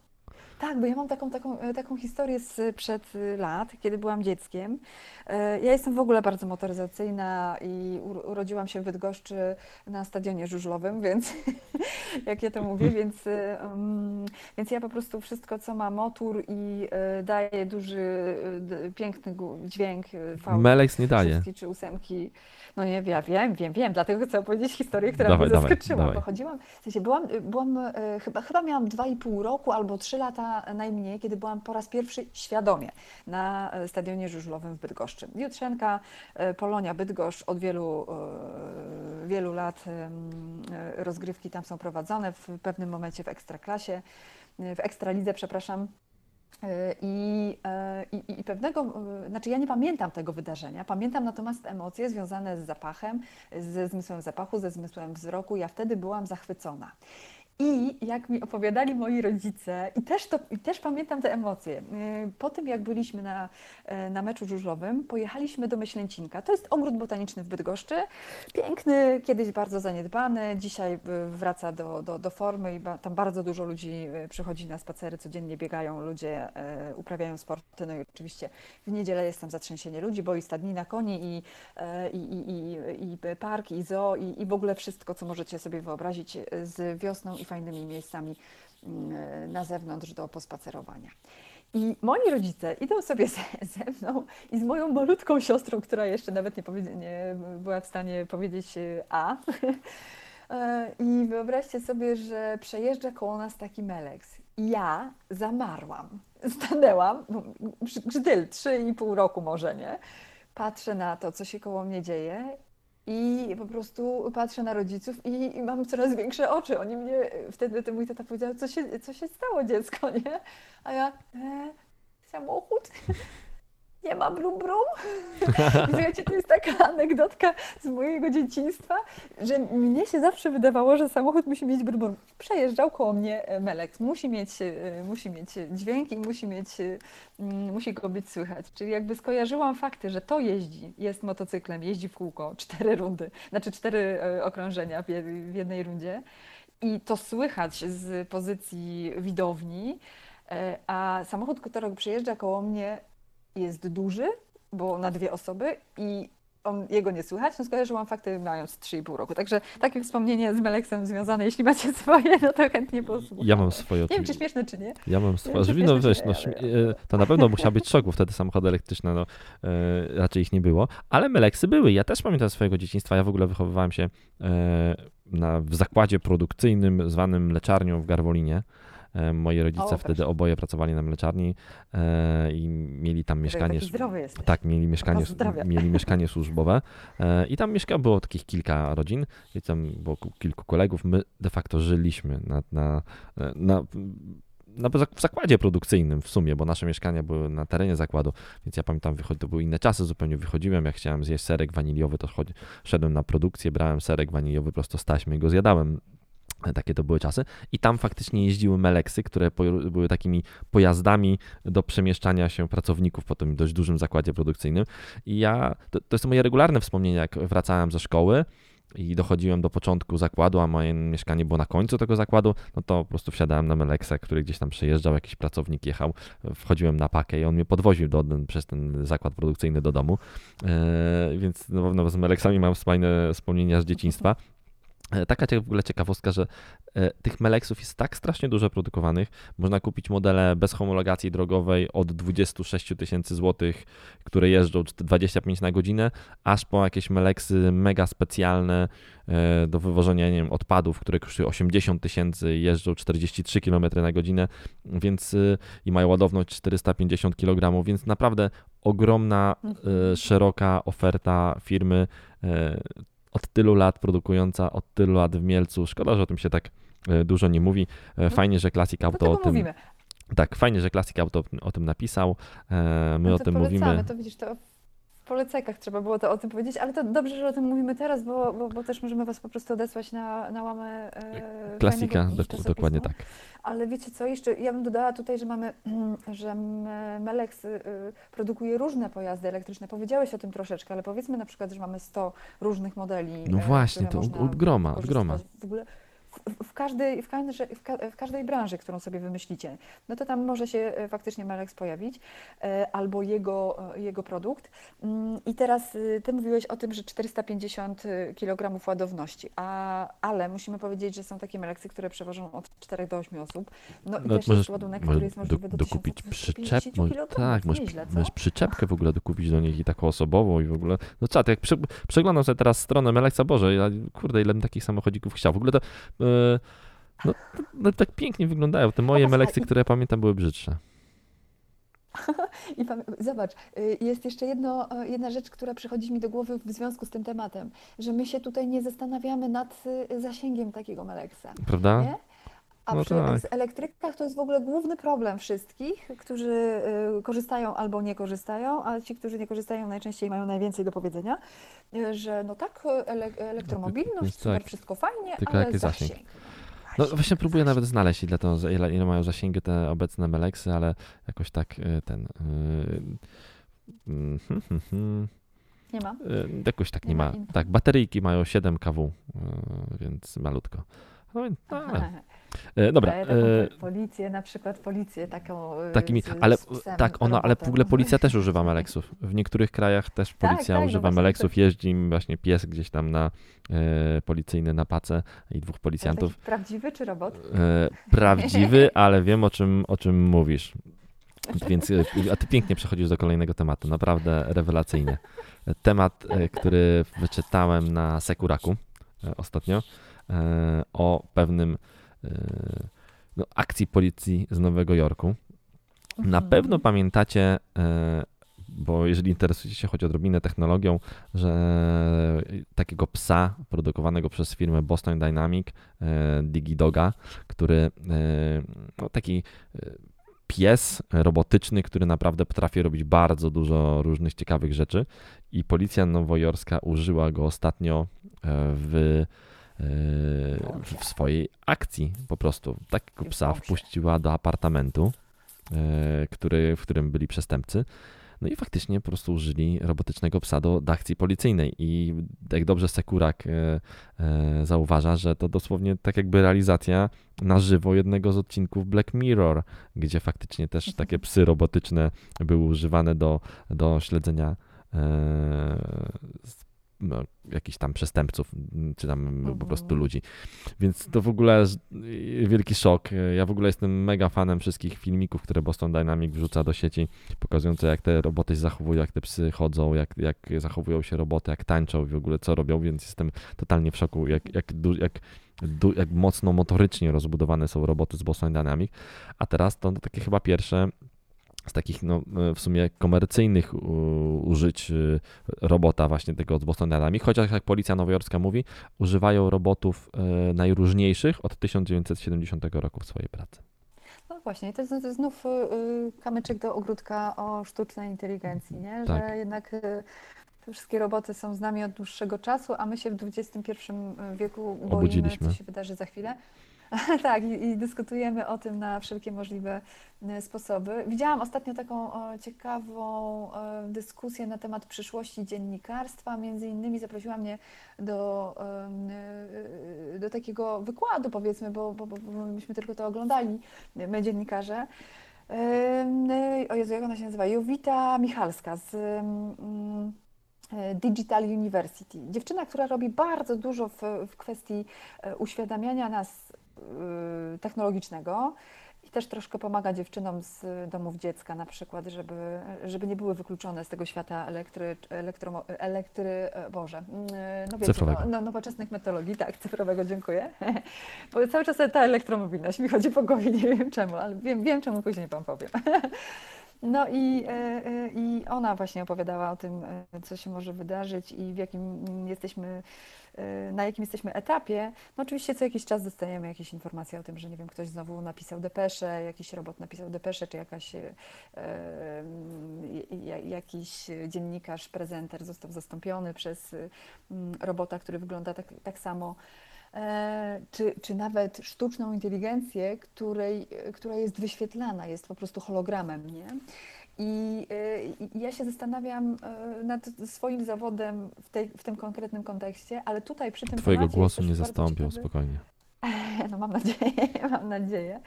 tak, bo ja mam taką, taką, e, taką historię sprzed lat, kiedy byłam dzieckiem. E, ja jestem w ogóle bardzo motoryzacyjna i urodziłam się w Bydgoszczy na stadionie żużlowym, więc [laughs] jak ja to mówię, więc, um, więc ja po prostu wszystko, co ma motor i daje duży, piękny dźwięk, V, Melex nie daje. czy ósemki, no nie, ja wiem, wiem, wiem, dlatego chcę opowiedzieć historię, która dawaj, mnie zaskoczyła. Dawaj, dawaj. Chodziłam, w sensie byłam, byłam e, chyba, chyba miałam 2,5 roku albo 3 lata najmniej, kiedy byłam po raz pierwszy świadomie na e, stadionie żużlowym w Bydgoszczy. Jutrzenka, Polonia, Bydgoszcz od wielu, wielu lat rozgrywki tam są prowadzone, w pewnym momencie w Ekstraklasie, w Ekstralidze, przepraszam, I, e, i, I, pewnego, e, znaczy ja nie pamiętam tego wydarzenia, pamiętam natomiast emocje związane z zapachem, ze zmysłem zapachu, ze zmysłem wzroku. Ja wtedy byłam zachwycona. I jak mi opowiadali moi rodzice, i też, to, i też pamiętam te emocje, y, po tym jak byliśmy na, y, na meczu żużlowym, pojechaliśmy do Myślęcinka. To jest ogród botaniczny w Bydgoszczy. Piękny, kiedyś bardzo zaniedbany, dzisiaj y, wraca do, do, do formy i tam bardzo dużo ludzi przychodzi na spacery, codziennie biegają ludzie, uprawiają sporty. No i oczywiście w niedzielę jest tam zatrzęsienie ludzi, bo i stadnina koni, i, i, i, i, i park, i zoo, i, i w ogóle wszystko, co możecie sobie wyobrazić z wiosną fajnymi miejscami mm, na zewnątrz do pospacerowania. I moi rodzice idą sobie ze, ze, mną i z moją malutką siostrą, która jeszcze nawet nie, nie była w stanie powiedzieć e, A. [laughs] E, I wyobraźcie sobie, że przejeżdża koło nas taki Melex. I ja zamarłam. Stanęłam, i pół roku może, nie? Patrzę na to, co się koło mnie dzieje i po prostu patrzę na rodziców i, i mam coraz większe oczy. Oni mnie, wtedy ten mój tata powiedział, co się, co się stało dziecko, nie? A ja, e, samochód, nie ma brum brum. [laughs] Wiecie, to jest taka anegdotka z mojego dzieciństwa, że mnie się zawsze wydawało, że samochód musi mieć brum brum. Przejeżdżał koło mnie e, Melek, musi mieć, e, musi mieć dźwięk i musi mieć, e, mm, musi go być słychać. Czyli jakby skojarzyłam fakty, że to jeździ, jest motocyklem, jeździ w kółko, [laughs] cztery rundy, znaczy cztery okrążenia w jednej rundzie i to słychać z pozycji widowni, a samochód, który przejeżdża koło mnie jest duży, bo na dwie osoby i on, jego nie słychać, no skojarzyłam fakty mając 3,5 roku. Także takie wspomnienie z Meleksem związane, jeśli macie [laughs] swoje, no to chętnie posłucham. Ja mam swoje. Nie wiem, czy śmieszne, czy nie. Ja mam swoje. Wiem, no wiesz, no, e, to na pewno musiał być szok, bo wtedy samochody elektryczne, no e, raczej ich nie było, ale Meleksy były. Ja też pamiętam swojego dzieciństwa. Ja w ogóle wychowywałem się e, na, w zakładzie produkcyjnym zwanym Leczarnią w Garwolinie. E, moi rodzice o, wtedy oboje pracowali na mleczarni e, i mieli tam mieszkanie. Tak, mieli mieszkanie, mieli [laughs] mieszkanie służbowe e, i tam mieszka, było takich kilka rodzin, i tam było kilku kolegów. My de facto żyliśmy na, na, na na, w zakładzie produkcyjnym w sumie, bo nasze mieszkania były na terenie zakładu, więc ja pamiętam, to były inne czasy zupełnie, wychodziłem, jak chciałem zjeść serek waniliowy, to szedłem na produkcję, brałem serek waniliowy prosto z taśmy i go zjadałem takie to były czasy. I tam faktycznie jeździły Meleksy, które były takimi pojazdami do przemieszczania się pracowników po tym dość dużym zakładzie produkcyjnym. I ja, to, to jest moje regularne wspomnienie, jak wracałem ze szkoły i dochodziłem do początku zakładu, a moje mieszkanie było na końcu tego zakładu, no to po prostu wsiadałem na Meleksa, który gdzieś tam przejeżdżał, jakiś pracownik jechał, wchodziłem na pakę i on mnie podwoził do, przez ten zakład produkcyjny do domu. Eee, więc no, no, z Meleksami mam fajne wspomnienia z dzieciństwa. E, taka w ogóle ciekawostka, że e, tych Meleksów jest tak strasznie dużo produkowanych. Można kupić modele bez homologacji drogowej od 26 tysięcy złotych, które jeżdżą 25 na godzinę, aż po jakieś Meleksy mega specjalne e, do wywożenia nie wiem, odpadów, które kosztują 80 tysięcy i jeżdżą 43 km na godzinę, więc i mają ładowność 450 kg, więc naprawdę ogromna, mhm. szeroka oferta firmy od tylu lat produkująca, od tylu lat w Mielcu. Szkoda, że o tym się tak e, dużo nie mówi. E, no. Fajnie, że Classic Auto o tym... Mówimy. Tak, fajnie, że Classic Auto o tym napisał. E, my no o tym polecamy. mówimy. To widzisz, to polecajkach trzeba było to o tym powiedzieć, ale to dobrze, że o tym mówimy teraz, bo, bo, bo też możemy Was po prostu odesłać na, na łamę e, Klasika, dokładnie tak. Ale wiecie co, jeszcze ja bym dodała tutaj, że mamy, [clears throat] że Melex y, produkuje różne pojazdy elektryczne. Powiedziałeś o tym troszeczkę, ale powiedzmy na przykład, że mamy 100 różnych modeli. No właśnie, to od groma, od groma. W ogóle w każdej, w, każdej, w każdej branży, którą sobie wymyślicie, no to tam może się e, faktycznie Melex pojawić e, albo jego, e, jego produkt. Mm, I teraz ty mówiłeś o tym, że 450 kg ładowności, a, ale musimy powiedzieć, że są takie Melexy, które przewożą od 4 do 8 osób. No, no i też możesz, jest ładunek, który jest możliwy do, dokupić przyczep, kg. Tak, możesz, nieźle, możesz przyczepkę w ogóle dokupić do nich i taką osobową i w ogóle, no czad, jak prze, przeglądam sobie teraz stronę Melexa, Boże, ja, kurde, ile bym takich samochodzików chciał. W ogóle to E, no, no tak pięknie wyglądają. Te moje meleksy, które ja pamiętam, były brzydsze. [laughs] I zobacz, y, jest jeszcze jedno, e, jedna rzecz, która przychodzi mi do głowy w związku z tym tematem, że my się tutaj nie zastanawiamy nad y, zasięgiem takiego meleksa. Prawda? Nie? A no przy tak. elektrykach to jest w ogóle główny problem wszystkich, którzy y, korzystają albo nie korzystają, a ci, którzy nie korzystają, najczęściej mają najwięcej do powiedzenia, że no tak, ele elektromobilność, tak. super, wszystko fajnie, Tylko ale zasięg. zasięg. No właśnie próbuję nawet znaleźć, ile, to, ile, ile mają zasięgi te obecne Meleksy, ale jakoś tak y, ten... Hmm, hmm. Nie ma? Jakoś tak nie, nie ma. ma. Tak, bateryjki mają 7 kW, więc malutko. No, ale... [laughs] E, dobra. E, policję, na przykład policję taką. Takimi, z, ale z psem, tak, ona, ale w ogóle policja też używa Meleksów. W niektórych krajach też tak, policja tak, tak, używa no Meleksów. Jeździ im właśnie pies gdzieś tam na e, policyjny na pace i dwóch policjantów. Prawdziwy czy robot? E, prawdziwy, [laughs] ale wiem o czym, o czym mówisz. Więc, a ty pięknie przechodzisz do kolejnego tematu, naprawdę rewelacyjnie. Temat, który wyczytałem na Sekuraku ostatnio, o pewnym E, no, akcji policji z Nowego Jorku. Na mhm. pewno pamiętacie, e, bo jeżeli interesujecie się choć odrobinę technologią, że takiego psa produkowanego przez firmę Boston Dynamic, e, DigiDoga, który no, taki pies robotyczny, który naprawdę potrafi robić bardzo dużo różnych ciekawych rzeczy i policja nowojorska użyła go ostatnio w w swojej akcji po prostu. Takiego psa wpuściła do apartamentu, który, w którym byli przestępcy. No i faktycznie po prostu użyli robotycznego psa do, do akcji policyjnej. I jak dobrze Sekurak e, e, zauważa, że to dosłownie tak jakby realizacja na żywo jednego z odcinków Black Mirror, gdzie faktycznie też takie psy robotyczne były używane do, do śledzenia e, no, jakichś tam przestępców, czy tam mhm. po prostu ludzi. Więc to w ogóle wielki szok. Ja w ogóle jestem mega fanem wszystkich filmików, które Boston Dynamic wrzuca do sieci, pokazujące jak te roboty się zachowują, jak te psy chodzą, jak, jak zachowują się roboty, jak tańczą w ogóle co robią, więc jestem totalnie w szoku, jak, jak, jak, jak mocno motorycznie rozbudowane są roboty z Boston Dynamic. A teraz to takie chyba pierwsze z takich no, w sumie komercyjnych użyć y, robota właśnie tego z Boston Dynamics, chociaż jak policja nowojorska mówi, używają robotów y, najróżniejszych od 1970 roku w swojej pracy. No właśnie, to jest znów y, kamyczek do ogródka o sztucznej inteligencji, nie? że tak. jednak te wszystkie roboty są z nami od dłuższego czasu, a my się w XXI wieku boimy, Obudziliśmy. co się wydarzy za chwilę. [laughs] tak, i, i, dyskutujemy o tym na wszelkie możliwe e, sposoby. Widziałam ostatnio taką ciekawą e, dyskusję na temat przyszłości dziennikarstwa. Między innymi zaprosiła mnie do, e, do takiego wykładu, powiedzmy, bo, bo, bo myśmy tylko to oglądali, my dziennikarze. O Jezu, jak ona się nazywa? Jowita Michalska z Digital University. Dziewczyna, która robi bardzo dużo w, w kwestii uświadamiania nas technologicznego i też troszkę pomaga dziewczynom z domów dziecka na przykład, żeby, żeby nie były wykluczone z tego świata elektry, elektro, elektry e, Boże, mm, no wiecie, no, no, nowoczesnych metodologii, tak, cyfrowego, dziękuję. [laughs] Bo cały czas ta elektromobilność mi chodzi po głowie, nie wiem czemu, ale wiem, wiem czemu później Wam powiem. [laughs] No i, e, e, i ona właśnie opowiadała o tym, co się może wydarzyć i w jakim jesteśmy na jakim jesteśmy etapie. No oczywiście co jakiś czas dostajemy jakieś informacje o tym, że nie wiem, ktoś znowu napisał depeszę, jakiś robot napisał depeszę, czy jakaś, e, jakiś dziennikarz, prezenter został zastąpiony przez mm, robota, który wygląda tak, tak samo. E, czy, czy nawet sztuczną inteligencję, której, która jest wyświetlana, jest po prostu hologramem, nie? I, y, ja się zastanawiam y, nad swoim zawodem w, tej, w tym konkretnym kontekście, ale tutaj przy tym Twojego głosu nie zastąpią, spokojnie. [laughs] No mam nadzieję, [laughs] mam nadzieję.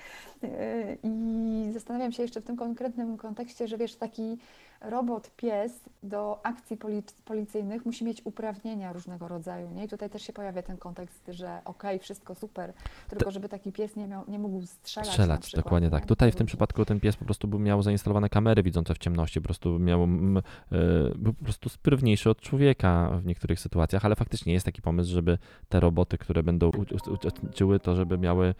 Y, I zastanawiam się jeszcze w tym konkretnym kontekście, że wiesz, taki robot, pies do akcji policyjnych musi mieć uprawnienia różnego rodzaju. Nie? I tutaj też się pojawia ten kontekst, że okej, okay, wszystko super, tylko żeby taki pies nie, miał, nie mógł strzelać. Strzelać, przykład, dokładnie nie? tak. Tutaj w tym przypadku ten pies po prostu by miał zainstalowane kamery widzące w ciemności, po prostu miał, e, był po prostu sprawniejszy od człowieka w niektórych sytuacjach, ale faktycznie jest taki pomysł, żeby te roboty, które będą uczyły to, żeby miały,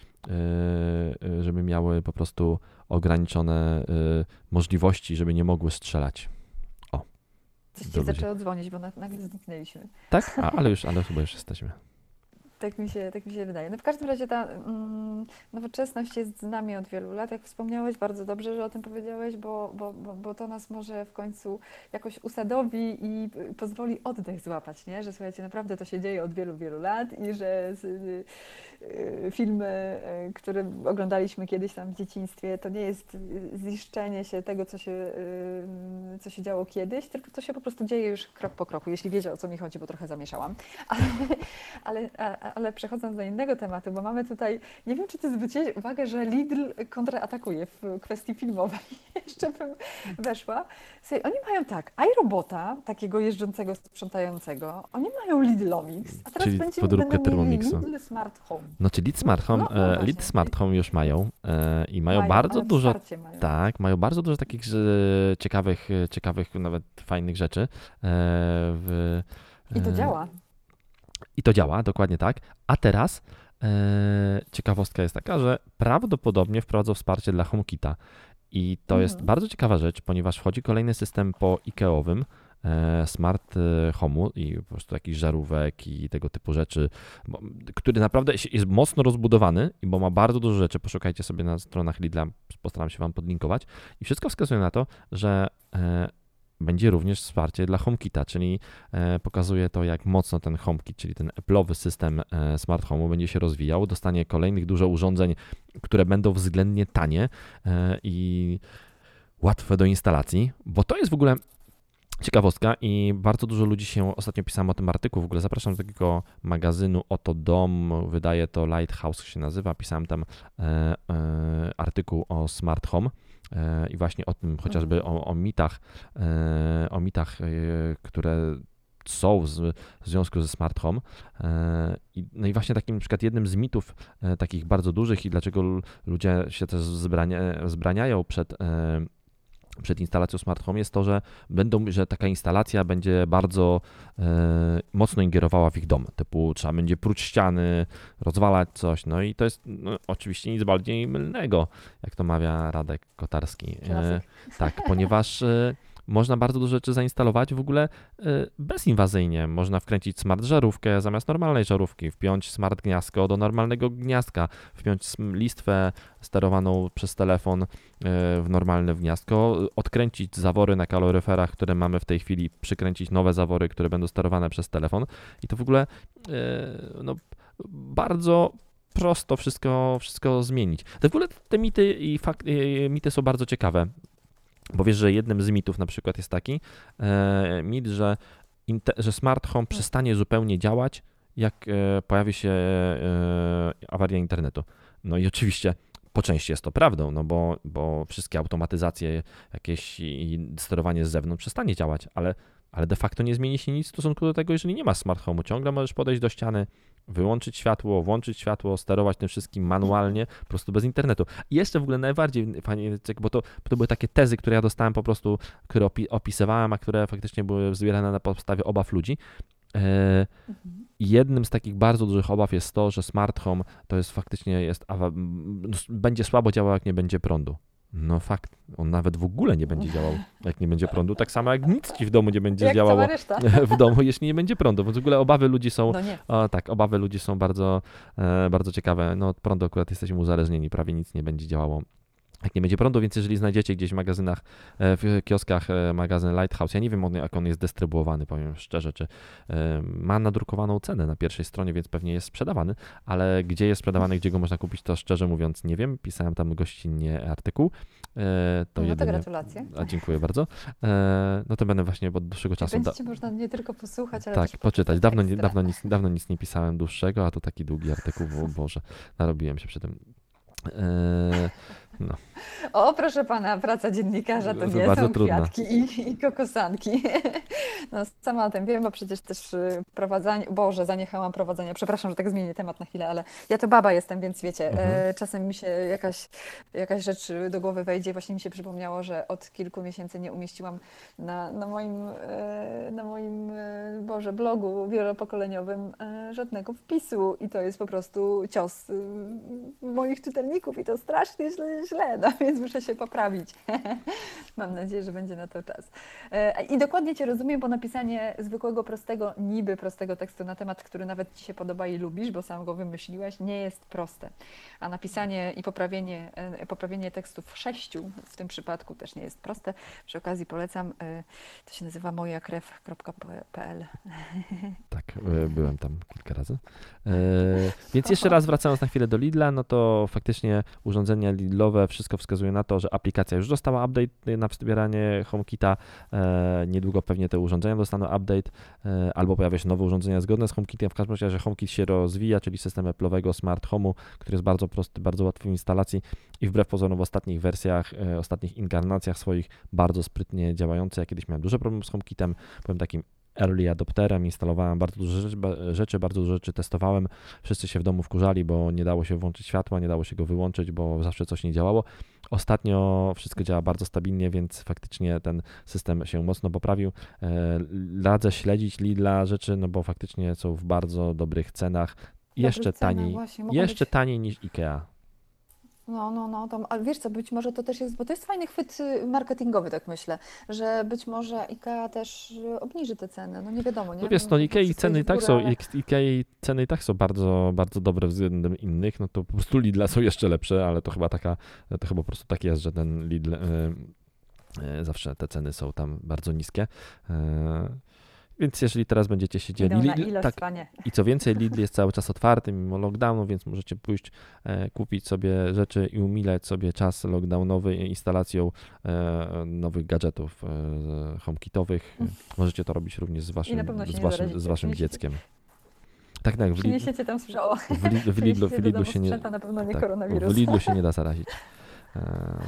żeby miały po prostu ograniczone y, możliwości, żeby nie mogły strzelać. O. Coś ci zaczęło dzwonić, bo nagle zniknęliśmy. Tak? A, [laughs] ale już, ale chyba już jesteśmy. Tak mi się, tak mi się wydaje. No w każdym razie ta mm, nowoczesność jest z nami od wielu lat. Jak wspomniałeś, bardzo dobrze, że o tym powiedziałeś, bo, bo, bo, bo to nas może w końcu jakoś usadowi i pozwoli oddech złapać, nie? Że słuchajcie, naprawdę to się dzieje od wielu, wielu lat i że y, y, filmy, y, które oglądaliśmy kiedyś tam w dzieciństwie, to nie jest ziszczenie się tego, co się, y, co się działo kiedyś, tylko to się po prostu dzieje już krok po kroku, jeśli wiecie o co mi chodzi, bo trochę zamieszałam. [laughs] Ale, ale, ale przechodząc do innego tematu, bo mamy tutaj, nie wiem, czy ty zwróciłeś uwagę, że Lidl kontraatakuje w kwestii filmowej. [laughs] Jeszcze bym weszła. Słuchaj, oni mają tak, iRobota, takiego jeżdżącego, sprzątającego, oni mają Lidlomix, a teraz czyli będzie podróbkę Thermomixa. Lidl Smart Home. No, czyli Lidl Smart Home, no, no Lidl Smart Home już mają e, i mają, mają bardzo dużo, mają. tak, mają bardzo dużo takich ciekawych, ciekawych, nawet fajnych rzeczy. E, w, I to e, działa. I to działa, dokładnie tak. A teraz e, ciekawostka jest taka, że prawdopodobnie wprowadzą wsparcie dla HomeKita. I to mhm. jest bardzo ciekawa rzecz, ponieważ wchodzi kolejny system po IKEA-owym, e, smart home'u i po prostu jakichś żarówek i tego typu rzeczy, który naprawdę jest mocno rozbudowany, bo ma bardzo dużo rzeczy. Poszukajcie sobie na stronach Lidla, postaram się Wam podlinkować. I wszystko wskazuje na to, że będzie również wsparcie dla HomeKita, czyli e, pokazuje to, jak mocno ten HomeKit, czyli ten Apple'owy system e, smart home'u będzie się rozwijał. Dostanie kolejnych dużo urządzeń, które będą względnie tanie e, i łatwe do instalacji, bo to jest w ogóle ciekawostka i bardzo dużo ludzi się ostatnio pisałem o tym artykuł. W ogóle zapraszam do takiego magazynu Oto Dom, wydaje to Lighthouse się nazywa. Pisałem tam artykuł o smart home E, i właśnie o tym chociażby o, o mitach, e, o mitach, e, które są w, związku ze smart home. no i właśnie takim na przykład jednym z mitów takich bardzo dużych i dlaczego ludzie się też zbrania, zbraniają przed przed instalacją smart home jest to, że będą, że taka instalacja będzie bardzo e, mocno ingerowała w ich dom, typu trzeba będzie próć ściany, rozwalać coś, no i to jest no, oczywiście nic bardziej mylnego, jak to mawia Radek Kotarski. E, tak, ponieważ e, można bardzo dużo rzeczy zainstalować w ogóle y, bezinwazyjnie. Można wkręcić smart żarówkę zamiast normalnej żarówki, wpiąć smart gniazdko do normalnego gniazdka, wpiąć listwę sterowaną przez telefon y, w normalne gniazdko, odkręcić zawory na kaloryferach, które mamy w tej chwili, przykręcić nowe zawory, które będą sterowane przez telefon i to w ogóle y, no, bardzo prosto wszystko, wszystko zmienić. W ogóle te mity i mity są bardzo ciekawe. Bo wiesz, że jednym z mitów na przykład jest taki e, mit, że, że smart home przestanie zupełnie działać, jak e, pojawi się e, awaria internetu. No i oczywiście po części jest to prawdą, no bo, bo wszystkie automatyzacje jakieś i sterowanie z zewnątrz przestanie działać, ale, ale de facto nie zmieni się nic w stosunku do tego, jeżeli nie ma smart home'u. Ciągle możesz podejść do ściany, wyłączyć światło, włączyć światło, sterować tym wszystkim manualnie, po prostu bez internetu. I jeszcze w ogóle najbardziej fajnie, bo to, to były takie tezy, które ja dostałem po prostu, które opi opisywałem, a które faktycznie były zbierane na podstawie obaw ludzi. E, jednym z takich bardzo dużych obaw jest to, że smart home to jest faktycznie jest, będzie słabo działał, jak nie będzie prądu. No fakt, on nawet w ogóle nie będzie działał, jak nie będzie prądu. Tak samo jak nic ci w domu nie będzie jak działało [laughs] w domu, jeśli nie będzie prądu. Więc w ogóle obawy ludzi są. No o, tak, obawy ludzi są bardzo, e, bardzo ciekawe. No od prądu akurat jesteśmy uzależnieni, prawie nic nie będzie działało jak nie będzie prądu, więc jeżeli znajdziecie gdzieś w magazynach, e, w kioskach e, magazyn Lighthouse, ja nie wiem jak on jest dystrybuowany, powiem szczerze, czy e, ma nadrukowaną cenę na pierwszej stronie, więc pewnie jest sprzedawany, ale gdzie jest sprzedawany, gdzie go można kupić, to szczerze mówiąc nie wiem. Pisałem tam gościnnie artykuł. To no jedynie... to gratulacje. A, dziękuję bardzo. No to będę właśnie od dłuższego czasu... Będziecie da... można nie tylko posłuchać, ale Tak, też poczytać. Dawno, nie, dawno, nic, dawno nic nie pisałem dłuższego, a to taki długi artykuł, bo [laughs] Boże, narobiłem się przy tym. No. O, proszę pana, praca dziennikarza to, to nie są trudna. kwiatki i, i, kokosanki. [laughs] No, sama o tym wiem, bo przecież też y, prowadzenie, Boże, zaniechałam prowadzenia, przepraszam, że tak zmienię temat na chwilę, ale ja to baba jestem, więc wiecie, mhm. E, czasem mi się jakaś, jakaś rzecz do głowy wejdzie. Właśnie mi się przypomniało, że od kilku miesięcy nie umieściłam na, na moim, e, na moim, e, Boże, blogu wielopokoleniowym żadnego wpisu i to jest po prostu cios moich czytelników i to strasznie źle źle, no [laughs] więc muszę się poprawić. [laughs] Mam nadzieję, że będzie na to czas. E, I dokładnie Cię rozumiem, bo napisanie zwykłego, prostego, niby prostego tekstu na temat, który nawet Ci się podoba i lubisz, bo sam go wymyśliłeś, nie jest proste. A napisanie i poprawienie, e, poprawienie tekstów sześciu w tym przypadku też nie jest proste. Przy okazji polecam, e, to się nazywa mojakrew.pl. [laughs] Tak, byłem tam kilka razy. Więc jeszcze raz wracając na chwilę do Lidla, no to faktycznie urządzenia Lidlowe wszystko wskazuje na to, że aplikacja już dostała update na wspieranie HomeKita. E, niedługo pewnie te urządzenia dostaną update, e, albo pojawia się nowe urządzenia zgodne z HomeKitem. W każdym razie HomeKit się rozwija, czyli system Apple'owego Smart Home'u, który jest bardzo prosty, bardzo łatwy w instalacji i wbrew pozorom w ostatnich wersjach, e, ostatnich inkarnacjach swoich bardzo sprytnie działający. Ja kiedyś miałem duże problemy z HomeKitem, powiem takim early adopterem, instalowałem bardzo dużo rzeczy, rzeczy, bardzo dużo rzeczy testowałem. Wszyscy się w domu wkurzali, bo nie dało się włączyć światła, nie dało się go wyłączyć, bo zawsze coś nie działało. Ostatnio wszystko działa bardzo stabilnie, więc faktycznie ten system się mocno poprawił. E, radzę śledzić Lidla rzeczy, no bo faktycznie są w bardzo dobrych cenach. Jeszcze taniej, jeszcze być... taniej niż IKEA. No, no, no, to, a wiesz co, być może to też jest, bo to jest fajny chwyt y, marketingowy, tak myślę, że być może IKEA też y, obniży te ceny, no nie wiadomo, nie? No wiesz, no Ikei wszystko ceny i idzie w tak górę, są, ale- Ikei ceny i tak są bardzo, bardzo dobre względem innych, no to po prostu Lidla są jeszcze lepsze, ale to chyba taka, to chyba po prostu tak jest, że ten Lidl, e, e, zawsze te ceny są tam bardzo niskie. E, więc jeżeli teraz będziecie się dzieli, Idą na Lidl, tak, panie. i co więcej, Lidl jest cały czas otwarty mimo lockdownu, więc możecie pójść, e, kupić sobie rzeczy i umilać sobie czas lockdownowy instalacją e, nowych gadżetów e, HomeKitowych. Możecie to robić również z waszym, z waszym, z waszym dzieckiem. Tak, tak, w, Lidl, Przyniesiecie tam w, Lidl, w, Lidlu, w, Lidlu się nie, na pewno nie tak, w Lidlu się nie da [laughs] zarazić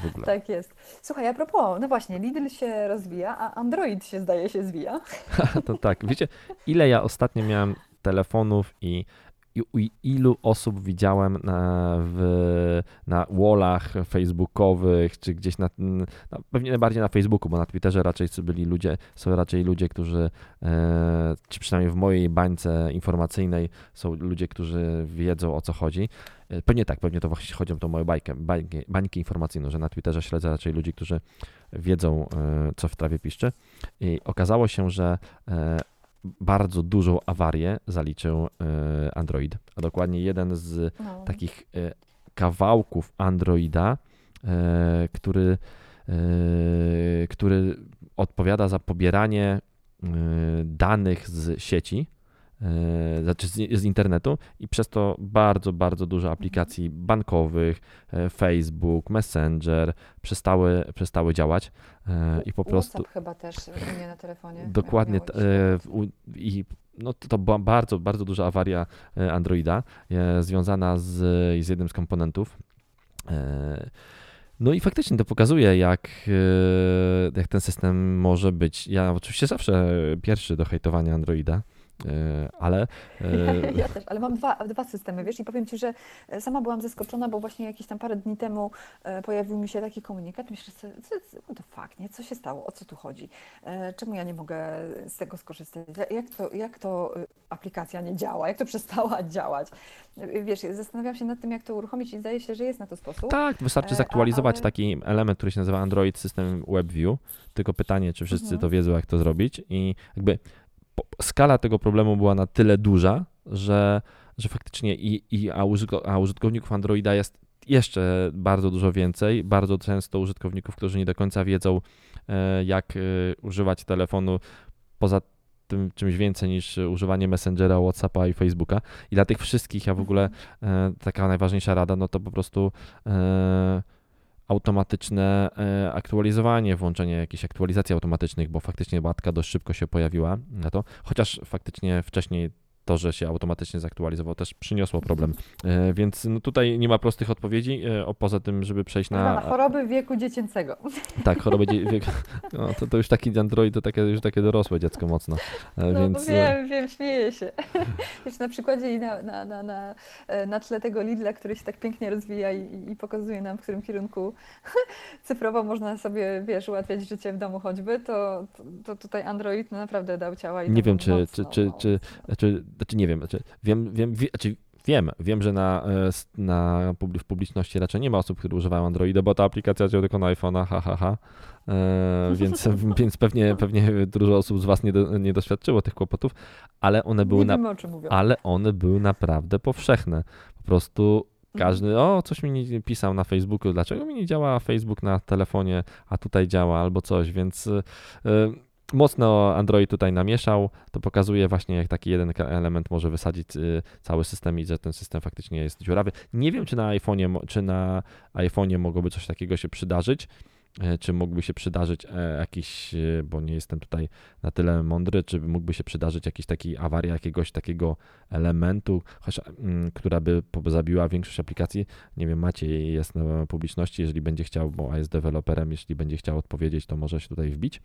w ogóle. Tak jest. Słuchaj, a propos, no właśnie, Lidl się rozwija, a Android się zdaje się zwija. [laughs] To tak, wiecie, ile ja ostatnio miałem telefonów i, i u ilu osób widziałem na, w, na wallach facebookowych, czy gdzieś na, na, pewnie najbardziej na Facebooku, bo na Twitterze raczej byli ludzie, są raczej ludzie, którzy, e, czy przynajmniej w mojej bańce informacyjnej są ludzie, którzy wiedzą o co chodzi. E, Pewnie tak, pewnie to właśnie chodzi o tą moją bajkę, bańkę, informacyjną, że na Twitterze śledzę raczej ludzi, którzy wiedzą, e, co w trawie piszczy. I okazało się, że e, bardzo dużą awarię zaliczył e, Android, a dokładnie jeden z No. takich e, kawałków Androida, e, który, który odpowiada za pobieranie danych z sieci, znaczy z, internetu i przez to bardzo, bardzo dużo aplikacji bankowych, e, Facebook, Messenger przestały, przestały działać e, i po prostu WhatsApp chyba też u mnie na telefonie. Dokładnie. e, I no, to, była bardzo, bardzo duża awaria e, Androida e, związana z, z jednym z komponentów. E, No i faktycznie to pokazuje, jak, e, jak ten system może być. Ja oczywiście zawsze pierwszy do hejtowania Androida, e, ale e, [laughs] Ja też, ale mam dwa, dwa systemy, wiesz, i powiem Ci, że e, sama byłam zaskoczona, bo właśnie jakieś tam parę dni temu e, pojawił mi się taki komunikat. Myślę sobie, what the fuck, nie? Co się stało? O co tu chodzi? E, Czemu ja nie mogę z tego skorzystać? Jak to, jak to e, aplikacja nie działa? Jak to przestała [laughs] działać? E, Wiesz, zastanawiam się nad tym, jak to uruchomić i zdaje się, że jest na to sposób. tak, wystarczy E, zaktualizować ale- taki element, który się nazywa Android System WebView. Tylko pytanie, czy wszyscy Mhm. to wiedzą, jak to zrobić. I jakby skala tego problemu była na tyle duża, że, że faktycznie i, i a, użytko, a użytkowników Androida jest jeszcze bardzo dużo więcej. Bardzo często użytkowników, którzy nie do końca wiedzą, e, jak e, używać telefonu poza tym czymś więcej niż używanie Messengera, Whatsappa i Facebooka. I dla tych wszystkich ja w ogóle e, taka najważniejsza rada, no to po prostu automatyczne e, aktualizowanie, włączenie jakichś aktualizacji automatycznych, bo faktycznie łatka dość szybko się pojawiła na to, chociaż faktycznie wcześniej to, że się automatycznie zaktualizował, też przyniosło problem. E, Więc no tutaj nie ma prostych odpowiedzi, e, poza tym, żeby przejść Na, na. choroby wieku dziecięcego. [laughs] Tak, choroby. dzie- Wiek, no, to, to już taki Android, to takie, już takie dorosłe dziecko mocno. E, No Więc. wiem, wiem, śmieję się. [laughs] Wiesz, na przykładzie i na, na, na, na, na tle tego Lidla, który się tak pięknie rozwija i, i pokazuje nam, w którym kierunku [laughs] cyfrowo można sobie, wiesz, ułatwiać życie w domu choćby, to, to, to tutaj Android no, naprawdę dał ciała i Nie wiem, czy, mocno, czy, czy, czy, czy, znaczy nie wiem, znaczy wiem, wiem, wie, znaczy wiem, wiem, że na, e, na w publiczności raczej nie ma osób, które używają Androida, bo ta aplikacja działa tylko na iPhone'a, ha, ha, ha. E, więc, [laughs] więc pewnie, pewnie dużo osób z Was nie, do, nie doświadczyło tych kłopotów, ale one były, na, ale one były naprawdę powszechne. Po prostu każdy, o, coś mi nie pisał na Facebooku, dlaczego mi nie działa Facebook na telefonie, a tutaj działa albo coś, więc y, mocno Android tutaj namieszał. To pokazuje właśnie, jak taki jeden element może wysadzić y, cały system i że ten system faktycznie jest dziurawy. Nie wiem, czy na iPhone'ie, czy na iPhone'ie mogłoby coś takiego się przydarzyć. E, Czy mógłby się przydarzyć e, jakiś, e, bo nie jestem tutaj na tyle mądry, czy mógłby się przydarzyć jakiś taki awaria jakiegoś takiego elementu, chociaż, mm, która by zabiła większość aplikacji. Nie wiem, Maciej jest na publiczności, jeżeli będzie chciał, bo jest deweloperem, jeśli będzie chciał odpowiedzieć, to może się tutaj wbić,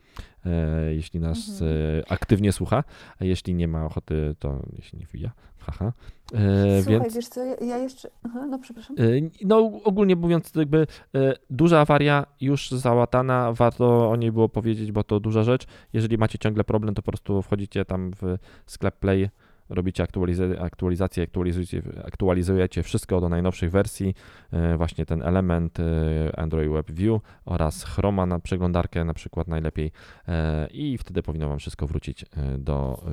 jeśli nas Mhm. aktywnie słucha, a jeśli nie ma ochoty, to jeśli nie wbija, haha. E, Słuchaj, więc wiesz co, ja, ja jeszcze... Aha, no przepraszam. E, No, ogólnie mówiąc, jakby e, duża awaria już załatana, warto o niej było powiedzieć, bo to duża rzecz. Jeżeli macie ciągle problem, to po prostu wchodzicie tam w sklep Play robicie aktualizację, aktualizację aktualizujecie, aktualizujecie wszystko do najnowszych wersji, e, właśnie ten element e, Android Web View oraz Chroma na przeglądarkę na przykład najlepiej e, i wtedy powinno Wam wszystko wrócić do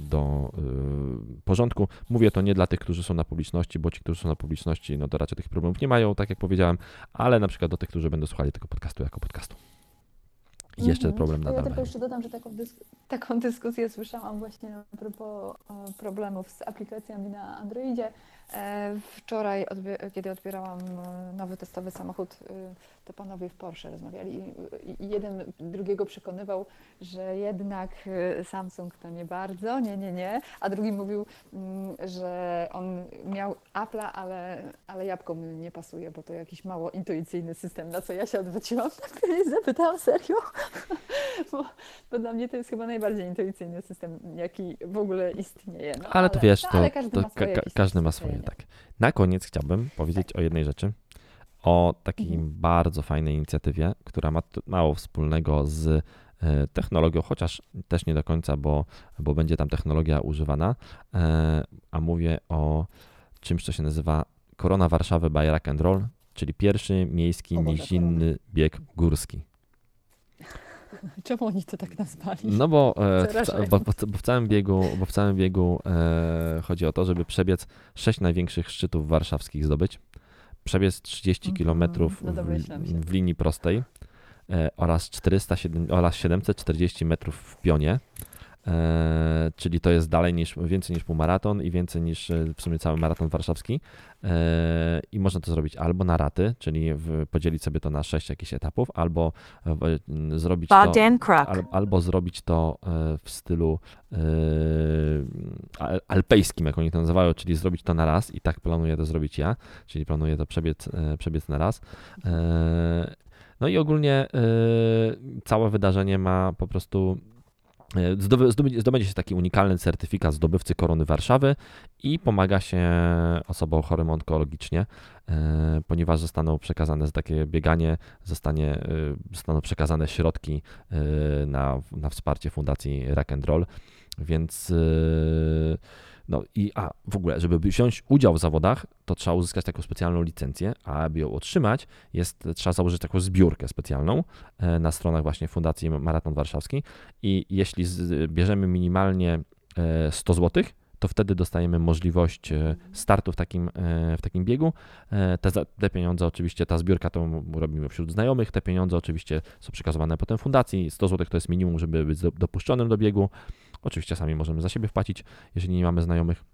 do y, porządku. Mówię to nie dla tych, którzy są na publiczności, bo ci, którzy są na publiczności, no to raczej tych problemów nie mają, tak jak powiedziałem, ale na przykład do tych, którzy będą słuchali tego podcastu jako podcastu. I jeszcze Mhm. problem nadal Ja tylko mają. jeszcze dodam, że taką, dys- taką dyskusję słyszałam właśnie a propos problemów z aplikacjami na Androidzie. E, Wczoraj, odbie- kiedy odbierałam e, nowy testowy samochód, e, to panowie w Porsche rozmawiali i- jeden drugiego przekonywał, że jednak Samsung to nie bardzo, nie, nie, nie, a drugi mówił, mm, że on miał Apple'a, ale, ale jabłko mu nie pasuje, bo to jakiś mało intuicyjny system, na co ja się odwróciłam [laughs] i zapytałam serio, [laughs] bo, bo dla mnie to jest chyba najbardziej intuicyjny system, jaki w ogóle istnieje. No, Ale to wiesz, to, ale każdy to ma swoje ka- każdy ma przyzwyczajenia. Swoje, tak. Na koniec chciałbym powiedzieć o jednej rzeczy, o takiej Mhm. bardzo fajnej inicjatywie, która ma mało wspólnego z e, technologią, chociaż też nie do końca, bo, bo będzie tam technologia używana, e, a mówię o czymś, co się nazywa Korona Warszawy by Rock and Roll, czyli pierwszy miejski O Boże, nizinny bieg górski. [laughs] Czemu oni to tak nazwali? No bo, e, w, bo, bo, w całym biegu, bo w całym biegu e, chodzi o to, żeby przebiec sześć największych szczytów warszawskich zdobyć, przebiec 30 Mhm, km no w, w linii prostej e, oraz, 407, oraz 740 metrów w pionie. E, czyli to jest dalej niż, więcej niż półmaraton i więcej niż e, w sumie cały maraton warszawski. E, I można to zrobić albo na raty, czyli podzielić sobie to na sześć jakichś etapów, albo zrobić to, albo zrobić to w stylu al- alpejskim, jak oni to nazywają, czyli zrobić to na raz i tak planuję to zrobić ja, czyli planuję to przebiec, przebiec na raz. No i ogólnie całe wydarzenie ma po prostu zdobędzie się taki unikalny certyfikat zdobywcy korony Warszawy i pomaga się osobom chorym onkologicznie, e, ponieważ zostaną przekazane za takie bieganie, zostanie, e, zostaną przekazane środki e, na, na wsparcie Fundacji Rock and Roll, więc e, no i a w ogóle, żeby wziąć udział w zawodach, to trzeba uzyskać taką specjalną licencję, a aby ją otrzymać, jest, trzeba założyć taką zbiórkę specjalną e, na stronach właśnie Fundacji Maraton Warszawski i jeśli bierzemy minimalnie e, 100 zł, to wtedy dostajemy możliwość e, startu w takim, e, w takim biegu. E, Te, te pieniądze oczywiście, ta zbiórka to robimy wśród znajomych, te pieniądze oczywiście są przekazywane potem fundacji. 100 zł to jest minimum, żeby być do- dopuszczonym do biegu. Oczywiście sami możemy za siebie wpłacić, jeżeli nie mamy znajomych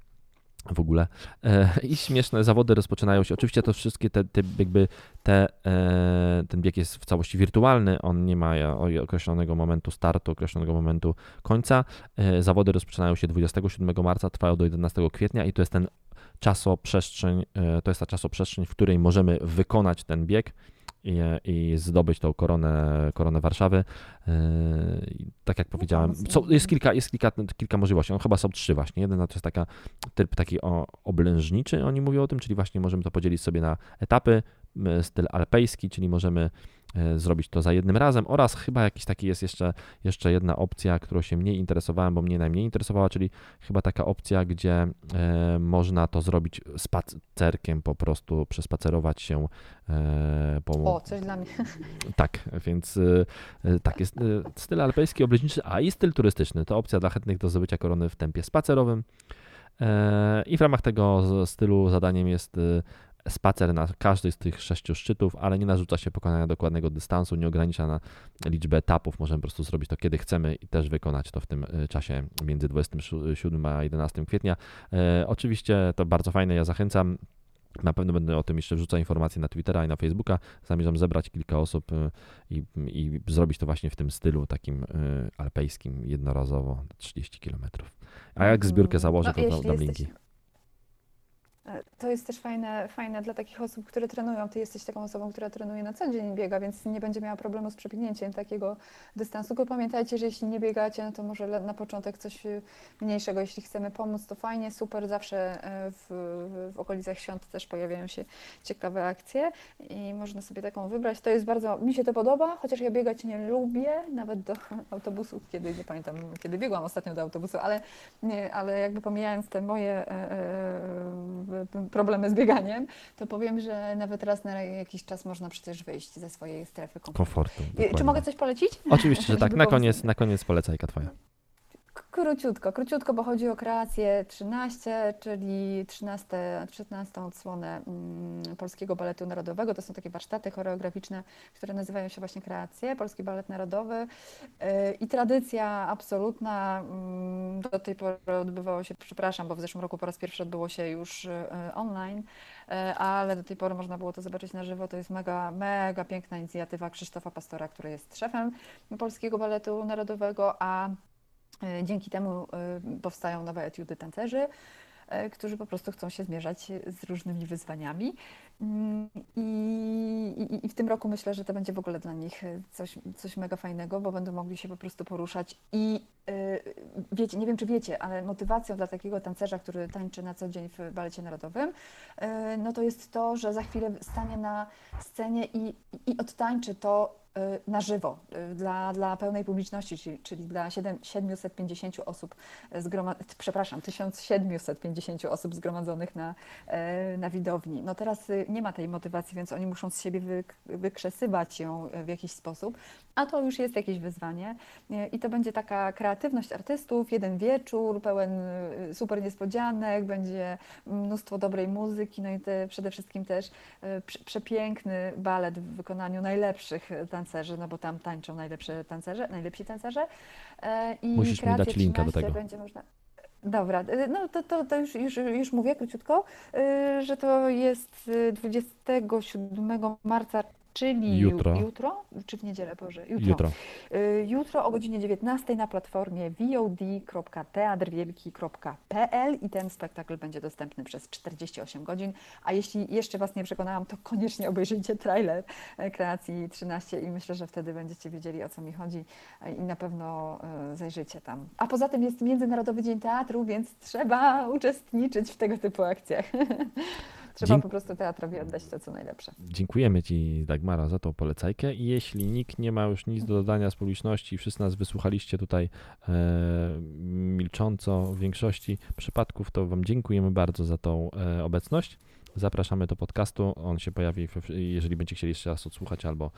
w ogóle. E, I śmieszne zawody rozpoczynają się. Oczywiście to wszystkie te, te jakby te, e, ten bieg jest w całości wirtualny, on nie ma określonego momentu startu, określonego momentu końca. E, Zawody rozpoczynają się 27 marca, trwają do 11 kwietnia i to jest ten czasoprzestrzeń, to jest ta czasoprzestrzeń, w której możemy wykonać ten bieg i, i zdobyć tą koronę, koronę Warszawy. I Tak jak powiedziałem, mocno. są, jest, kilka, jest kilka, kilka możliwości. No, chyba są trzy właśnie. Jeden to jest taka typ taki o, oblężniczy, oni mówią o tym, czyli właśnie możemy to podzielić sobie na etapy, m, styl alpejski, czyli możemy zrobić to za jednym razem oraz chyba jakiś taki jest jeszcze, jeszcze jedna opcja, którą się mniej interesowałem, bo mnie najmniej interesowała, czyli chyba taka opcja, gdzie e, można to zrobić spacerkiem po prostu, przespacerować się e, po, O, coś dla mnie. [laughs] tak, więc tak, jest styl alpejski, obleżniczy, a i styl turystyczny. To opcja dla chętnych do zdobycia korony w tempie spacerowym. E, I w ramach tego stylu zadaniem jest spacer na każdy z tych sześciu szczytów, ale nie narzuca się pokonania dokładnego dystansu, nie ogranicza na liczbę etapów. Możemy po prostu zrobić to kiedy chcemy i też wykonać to w tym y, czasie między 27 a 11 kwietnia. E, Oczywiście to bardzo fajne, ja zachęcam. Na pewno będę o tym jeszcze wrzucał informacje na Twittera i na Facebooka. Zamierzam zebrać kilka osób y, i, i zrobić to właśnie w tym stylu takim alpejskim, jednorazowo 30 km. A jak zbiórkę założę, No, to dam linki. jesteś- E, to jest też fajne, fajne dla takich osób, które trenują. Ty jesteś taką osobą, która trenuje na co dzień biega, więc nie będzie miała problemu z przebiegnięciem takiego dystansu. Tylko pamiętajcie, że jeśli nie biegacie, no to może na początek coś e, mniejszego. Jeśli chcemy pomóc, to fajnie, super. Zawsze e, w, w okolicach świąt też pojawiają się ciekawe akcje i można sobie taką wybrać. To jest bardzo, mi się to podoba, chociaż ja biegać nie lubię, nawet do autobusu, kiedy nie pamiętam, kiedy biegłam ostatnio do autobusu, ale, nie, ale jakby pomijając te moje problemy z bieganiem, to powiem, że nawet raz na jakiś czas można przecież wyjść ze swojej strefy komfortu. komfortu Czy mogę coś polecić? Oczywiście, że [laughs] tak. Na koniec, na koniec polecajka Twoja. Króciutko, króciutko, bo chodzi o kreację 13, czyli 13, 13 odsłonę mm, Polskiego Baletu Narodowego. To są takie warsztaty choreograficzne, które nazywają się właśnie kreacje, Polski Balet Narodowy. Yy, I tradycja absolutna. Mm, do tej pory odbywało się, przepraszam, bo w zeszłym roku po raz pierwszy odbyło się już yy, online, yy, ale do tej pory można było to zobaczyć na żywo. To jest mega, mega piękna inicjatywa Krzysztofa Pastora, który jest szefem Polskiego Baletu Narodowego, a dzięki temu e, powstają nowe etiudy tancerzy, e, którzy po prostu chcą się zmierzać z różnymi wyzwaniami. Mm, I, i, I, w tym roku myślę, że to będzie w ogóle dla nich coś, coś mega fajnego, bo będą mogli się po prostu poruszać. I wiecie, nie wiem czy wiecie, ale motywacją dla takiego tancerza, który tańczy na co dzień w balecie narodowym, no to jest to, że za chwilę stanie na scenie i, i odtańczy to na żywo y, dla, dla pełnej publiczności, czyli, czyli dla 7, 750 osób, zgromad- przepraszam, 1750 osób zgromadzonych na, y, na widowni. No teraz nie ma tej motywacji, więc oni muszą z siebie wykrzesywać ją w jakiś sposób, a to już jest jakieś wyzwanie i to będzie taka kreatywność artystów, jeden wieczór pełen super niespodzianek, będzie mnóstwo dobrej muzyki, no i te, przede wszystkim też przepiękny balet w wykonaniu najlepszych tancerzy tancerzy, no bo tam tańczą najlepsze tancerze, najlepsi tancerze. E, I Musisz mi dać linka do tego. Będzie można... Dobra, e, no to, to, to już, już, już mówię króciutko, e, że to jest 27 marca czyli jutro. jutro, czy w niedzielę, Boże, jutro. Jutro, y, jutro o godzinie 19 na platformie vod.teatrwielki.pl i ten spektakl będzie dostępny przez 48 godzin. A jeśli jeszcze Was nie przekonałam, to koniecznie obejrzyjcie trailer e, kreacji 13 i myślę, że wtedy będziecie wiedzieli o co mi chodzi e, i na pewno e, zajrzyjcie tam. A poza tym jest Międzynarodowy Dzień Teatru, więc trzeba uczestniczyć w tego typu akcjach. [laughs] Trzeba Dzie po prostu teatrowi oddać to, co najlepsze. Dziękujemy Ci, Dagmara, za tą polecajkę. I jeśli nikt nie ma już nic do dodania z publiczności, wszyscy nas wysłuchaliście tutaj e, milcząco w większości przypadków, to Wam dziękujemy bardzo za tą e, obecność. Zapraszamy do podcastu. On się pojawi, jeżeli będziecie chcieli jeszcze raz odsłuchać albo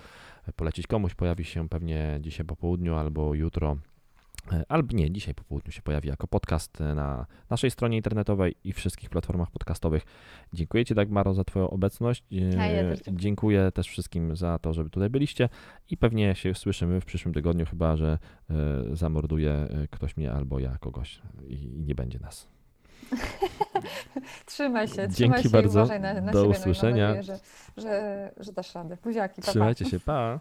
polecić komuś, pojawi się pewnie dzisiaj po południu albo jutro albo nie, dzisiaj po południu się pojawi jako podcast e, na naszej stronie internetowej i wszystkich platformach podcastowych. Dziękuję Ci, Dagmaro, za Twoją obecność. Też dziękuję też wszystkim za to, żeby tutaj byliście i pewnie się słyszymy w przyszłym tygodniu, chyba że zamorduje ktoś mnie albo ja kogoś i, nie będzie nas. [laughs] trzymaj się, trzymaj Dzięki się bardzo. Na, na Do siebie, usłyszenia. No nadzieję, że, że, że dasz radę. Buziaki, pa, Trzymajcie pa. się, pa.